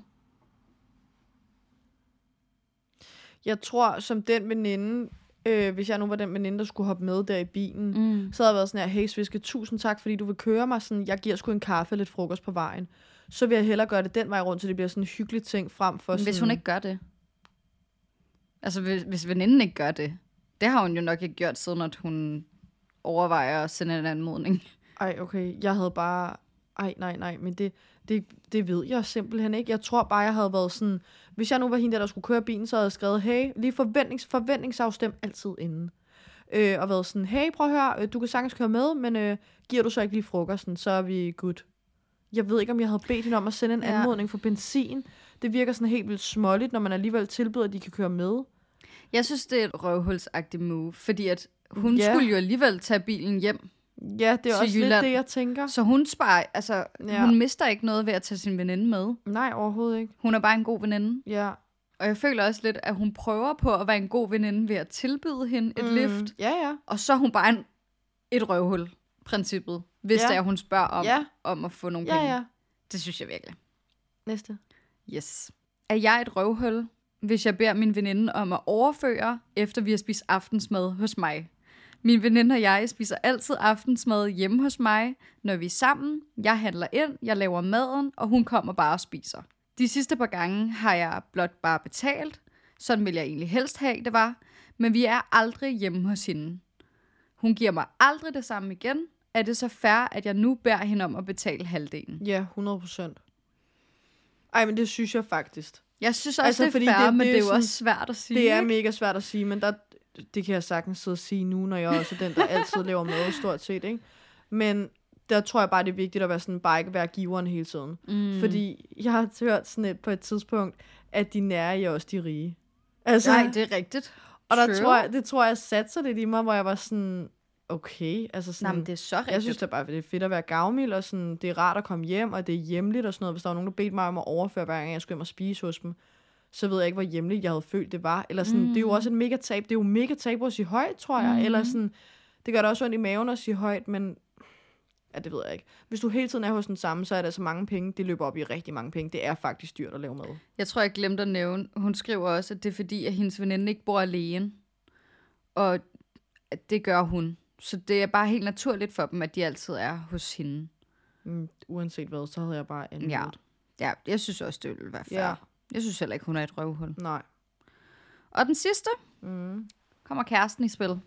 Jeg tror, som den veninde, øh, hvis jeg nu var den veninde, der skulle hoppe med der i bilen, Mm. så havde jeg været sådan her, hey Sviske, tusind tak, fordi du vil køre mig sådan, jeg giver sgu en kaffe og lidt frokost på vejen. Så vil jeg hellere gøre det den vej rundt, så det bliver sådan en hyggelig ting frem for sådan... Hvis hun ikke gør det. Altså, hvis, hvis veninden ikke gør det. Det har hun jo nok ikke gjort, siden at hun overvejer at sende en anmodning. Ej, okay, jeg havde bare... Ej, nej, nej, men det, det, det ved jeg simpelthen ikke. Jeg tror bare, jeg havde været sådan... Hvis jeg nu var hende der, der skulle køre bilen, så havde jeg skrevet, hey, lige forventnings, forventningsafstem altid inden. Øh, og været sådan, hey, prøv at høre, øh, du kan sagtens køre med, men øh, giver du så ikke lige frokosten, så er vi good. Jeg ved ikke, om jeg havde bedt hende om at sende en Ja. anmodning for benzin. Det virker sådan helt vildt småligt, når man alligevel tilbyder, at de kan køre med. Jeg synes, det er et røvhulsagtigt move, fordi at hun Ja. skulle jo alligevel tage bilen hjem. Ja, det er også Jylland. lidt det, jeg tænker. Så hun sparer, altså, Ja. hun mister ikke noget ved at tage sin veninde med. Nej, overhovedet ikke. Hun er bare en god veninde. Ja. Og jeg føler også lidt, at hun prøver på at være en god veninde ved at tilbyde hende et mm. lift. Ja, ja. Og så er hun bare en, et røvhul, princippet. Hvis Ja. det er, hun spørger om, ja. om at få nogle Ja, penge. ja. Det synes jeg virkelig. Næste. Yes. Er jeg et røvhul, hvis jeg beder min veninde om at overføre, efter vi har spist aftensmad hos mig? Min veninde og jeg spiser altid aftensmad hjemme hos mig, når vi er sammen. Jeg handler ind, jeg laver maden, og hun kommer bare og spiser. De sidste par gange har jeg blot bare betalt. Sådan vil jeg egentlig helst have, det var. Men vi er aldrig hjemme hos hende. Hun giver mig aldrig det samme igen. Er det så fair, at jeg nu beder hende om at betale halvdelen? Ja, 100 procent. Ej, men det synes jeg faktisk. Jeg synes også, Altså, altså, det fordi er fair, det- men det er det er jo sådan- også svært at sige. Det er ikke? mega svært at sige, men der, det kan jeg sagtens sidde og sige nu, når jeg også er den, der altid laver mad, stort set, ikke? Men der tror jeg bare, det er vigtigt at være sådan, bare ikke være giveren hele tiden. Mm. Fordi jeg har hørt sådan et, på et tidspunkt, at de nære er også de rige. Altså, Nej, det er rigtigt. og der True. tror jeg, det tror jeg satte sig lidt i mig, hvor jeg var sådan, okay. Altså Nej, sådan, men det er så rigtigt. jeg synes da bare, det er fedt at være gavmild, og sådan, det er rart at komme hjem, og det er hjemligt og sådan noget. Hvis der var nogen, der bedte mig om at overføre, hver gang jeg skulle hjem og spise hos dem, så ved jeg ikke, hvor hjemligt jeg havde følt, det var. Eller sådan, mm. det er jo også et mega tab. Det er jo mega tab at sige højt, tror jeg. Mm. Eller sådan, det gør da også ondt i maven at sige højt, men ja, det ved jeg ikke. Hvis du hele tiden er hos den samme, så er der så mange penge. Det løber op i rigtig mange penge. Det er faktisk dyrt at lave mad. Jeg tror, jeg glemte at nævne, hun skriver også, at det er fordi, at hendes veninde ikke bor alene. Og det gør hun. Så det er bare helt naturligt for dem, at de altid er hos hende. Mm, uanset hvad, så havde jeg bare anmeldt. Ja. Ja, jeg synes også, det ville være fair. Ja. Jeg synes heller ikke, hun er et røvhul. Nej. Og den sidste Mm. kommer kæresten i spil.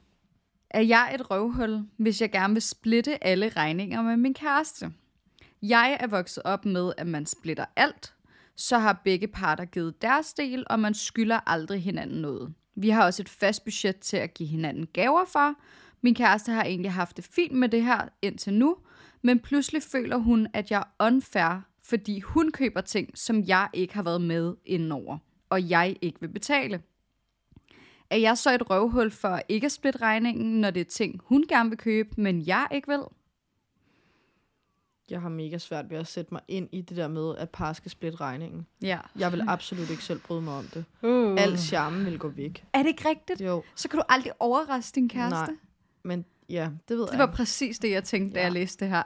Er jeg et røvhul, hvis jeg gerne vil splitte alle regninger med min kæreste? Jeg er vokset op med, at man splitter alt. Så har begge parter givet deres del, og man skylder aldrig hinanden noget. Vi har også et fast budget til at give hinanden gaver for. Min kæreste har egentlig haft det fint med det her indtil nu, men pludselig føler hun, at jeg er unfair, fordi hun køber ting, som jeg ikke har været med indenover, og jeg ikke vil betale. Er jeg så et røvhul for ikke at splitte regningen, når det er ting, hun gerne vil købe, men jeg ikke vil? Jeg har mega svært ved at sætte mig ind i det der med, at par skal splitte regningen. Ja. Jeg vil absolut ikke selv bryde mig om det. Uh. Al charme vil gå væk. Er det ikke rigtigt? Jo, Så kan du aldrig overraske din kæreste. Nej. men ja, det ved Det jeg. var præcis det, jeg tænkte, da Ja. jeg læste det her.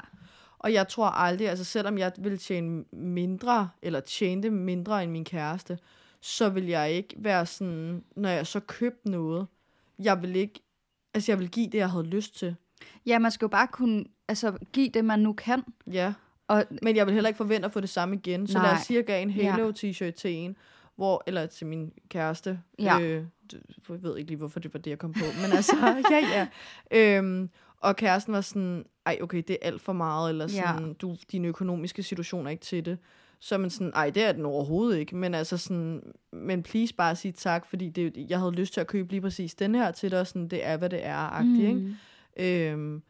Og jeg tror aldrig, altså selvom jeg vil tjene mindre, eller tjente mindre end min kæreste, så vil jeg ikke være sådan, når jeg så købte noget, jeg vil ikke, altså jeg vil give det, jeg havde lyst til. Ja, man skal jo bare kunne altså, give det, man nu kan. Ja, Og men jeg vil heller ikke forvente at få det samme igen. Så Nej. lad os sige, at jeg gav en Ja. Halo t-shirt til en, hvor, eller til min kæreste. Ja. Øh, jeg ved ikke lige, hvorfor det var det, jeg kom på. Men altså, ja, ja. Øhm, og kæresten var sådan, ej, okay, det er alt for meget, eller Ja. sådan, du, din økonomiske situation er ikke til det. Så er man sådan, ej, det er den overhovedet ikke. Men altså sådan, men please bare sige tak, fordi det, jeg havde lyst til at købe lige præcis den her til dig, og sådan, det er, hvad det er, Mm. ikke? Øhm,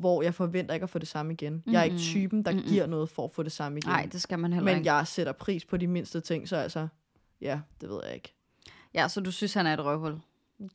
hvor jeg forventer ikke at få det samme igen. Jeg er ikke typen, der Mm-mm. giver noget for at få det samme igen. nej, det skal man heller Men ikke. jeg sætter pris på de mindste ting, så altså, ja, det ved jeg ikke. Ja, så du synes, han er et røvhul?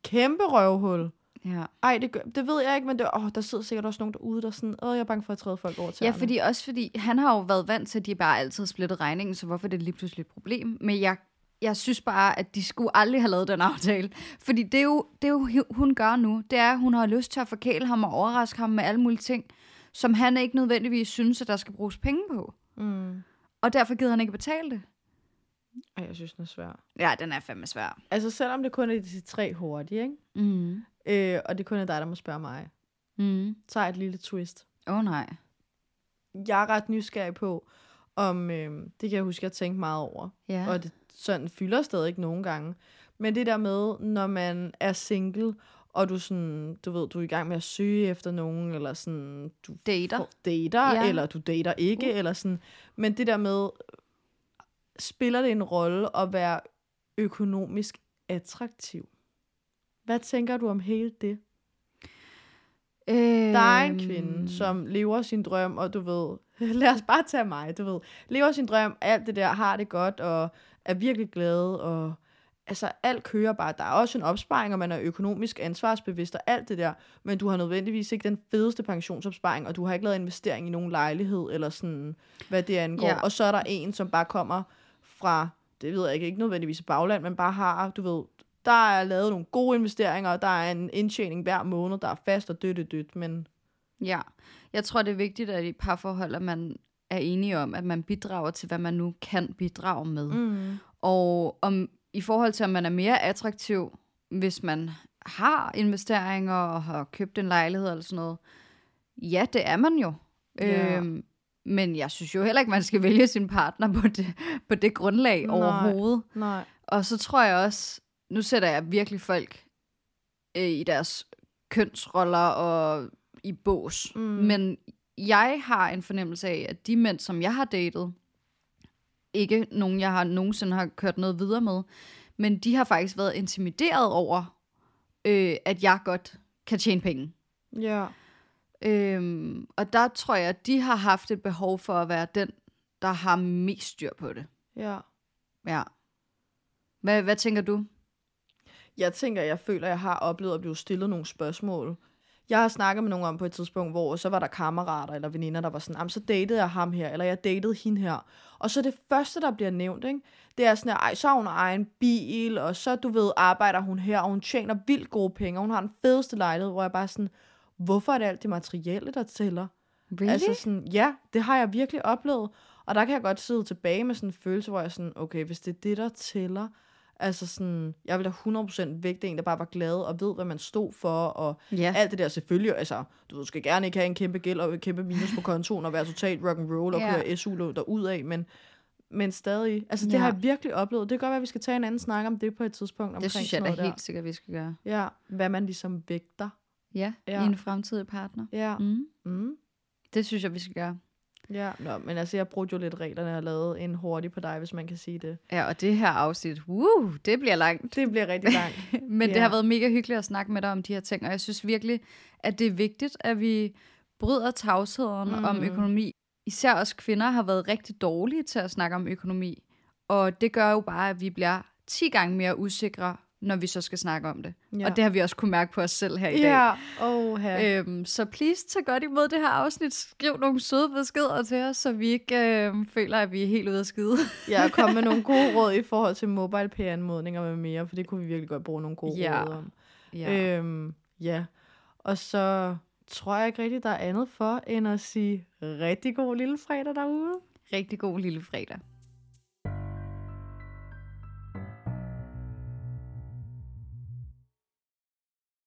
Kæmpe røvhul. Ja. Ej, det, det ved jeg ikke, men det, åh, der sidder sikkert også nogen derude, der er sådan, åh, jeg er bange for at træde folk over til Ja, fordi også fordi, han har jo været vant til, at de bare altid har splittet regningen, så hvorfor er det lige pludselig et problem? Men jeg, jeg synes bare, at de skulle aldrig have lavet den aftale. Fordi det er, jo, det er jo, hun gør nu. Det er, at hun har lyst til at forkæle ham og overraske ham med alle mulige ting, som han ikke nødvendigvis synes, at der skal bruges penge på. Mm. Og derfor gider han ikke betale det. Ej, jeg synes, den er svær. Ja, den er fandme svær. Altså, selvom det kun er de tre hurtige, ikke? Mm. Øh, og det kun er dig, der må spørge mig, Mm. så et lille twist. Åh oh, nej. Jeg er ret nysgerrig på, om, øh, det kan jeg huske, jeg tænkte meget over. Ja. og det sådan fylder stadig ikke nogen gange. Men det der med, når man er single, og du sådan, du ved, du er i gang med at søge efter nogen, eller sådan, du Dater. dater ja. eller du dater ikke, uh. eller sådan. Men det der med, spiller det en rolle at være økonomisk attraktiv? Hvad tænker du om hele det? Øhm, Der er en kvinde, som lever sin drøm, og du ved, lad os bare tage mig, du ved, lever sin drøm, alt det der, har det godt, og er virkelig glad, og altså alt kører bare. Der er også en opsparing, og man er økonomisk ansvarsbevidst, og alt det der, men du har nødvendigvis ikke den fedeste pensionsopsparing, og du har ikke lavet investering i nogen lejlighed, eller sådan, hvad det angår. Ja. Og så er der en, som bare kommer fra, det ved jeg ikke, ikke nødvendigvis bagland, men bare har, du ved, der er lavet nogle gode investeringer, og der er en indtjening hver måned, der er fast og dødt dødt, men Ja, jeg tror, det er vigtigt, at i parforhold, at man er enige om, at man bidrager til, hvad man nu kan bidrage med. mm. Og om, i forhold til, om man er mere attraktiv, hvis man har investeringer og har købt en lejlighed eller sådan noget. Ja, det er man jo. Ja. Øhm, men jeg synes jo heller ikke, man skal vælge sin partner på det, på det grundlag Nej. overhovedet. nej. Og så tror jeg også, nu sætter jeg virkelig folk øh, i deres kønsroller og i bås. Mm. Men jeg har en fornemmelse af, at de mænd, som jeg har datet, ikke nogen, jeg har nogensinde har kørt noget videre med, men de har faktisk været intimideret over, øh, at jeg godt kan tjene penge. Ja. Øhm, og der tror jeg, at de har haft et behov for at være den, der har mest styr på det. Ja. Ja. Hvad, hvad tænker du? Jeg tænker, jeg føler, jeg har oplevet at blive stillet nogle spørgsmål. Jeg har snakket med nogen om på et tidspunkt, hvor så var der kammerater eller veninder, der var sådan, "Jamen, så datede jeg ham her, eller jeg datede hende her. Og så det første, der bliver nævnt, ikke? det er sådan, at så har hun egen bil, og så, du ved, arbejder hun her, og hun tjener vildt gode penge, og hun har den fedeste lejlighed, hvor jeg bare sådan, hvorfor er det alt det materielle, der tæller? Really? Altså sådan, ja, det har jeg virkelig oplevet. Og der kan jeg godt sidde tilbage med sådan en følelse, hvor jeg sådan, okay, hvis det er det, der tæller, altså sådan, jeg vil da 100% vægte en, der bare var glad og ved, hvad man stod for, og ja. alt det der selvfølgelig, altså, du skal gerne ikke have en kæmpe gæld og en kæmpe minus på kontoen og være totalt rock and roll og Ja. køre SU derud af, men, men stadig, altså det Ja. har jeg virkelig oplevet. Det kan godt være, at vi skal tage en anden snak om det på et tidspunkt. det omkring synes sådan jeg da helt sikkert, vi skal gøre. Ja, hvad man ligesom vægter. Ja, Ja. i en fremtidig partner. Ja. Mm. Mm. Det synes jeg, vi skal gøre. Ja, Nå, men altså, jeg brugte jo lidt reglerne og lavede en hurtig på dig, hvis man kan sige det. Ja, og det her afsnit, woo, det bliver langt. Det bliver rigtig langt. Men det Ja. har været mega hyggeligt at snakke med dig om de her ting, og jeg synes virkelig, at det er vigtigt, at vi bryder tavsheden mm. om økonomi. Især os kvinder har været rigtig dårlige til at snakke om økonomi, og det gør jo bare, at vi bliver 10 gange mere usikre, når vi så skal snakke om det. Ja. Og det har vi også kunne mærke på os selv her i dag. Ja, oh, her. Øhm, så please, tag godt imod det her afsnit. Skriv nogle søde beskeder til os, så vi ikke øhm, føler, at vi er helt ude af skide. Er kommet med nogle gode råd i forhold til mobile pay anmodninger med mere, for det kunne vi virkelig godt bruge nogle gode Ja. råd om. ja. Øhm, ja. Og så tror jeg ikke rigtig, der er andet for, end at sige rigtig god lille fredag derude. Rigtig god lille fredag.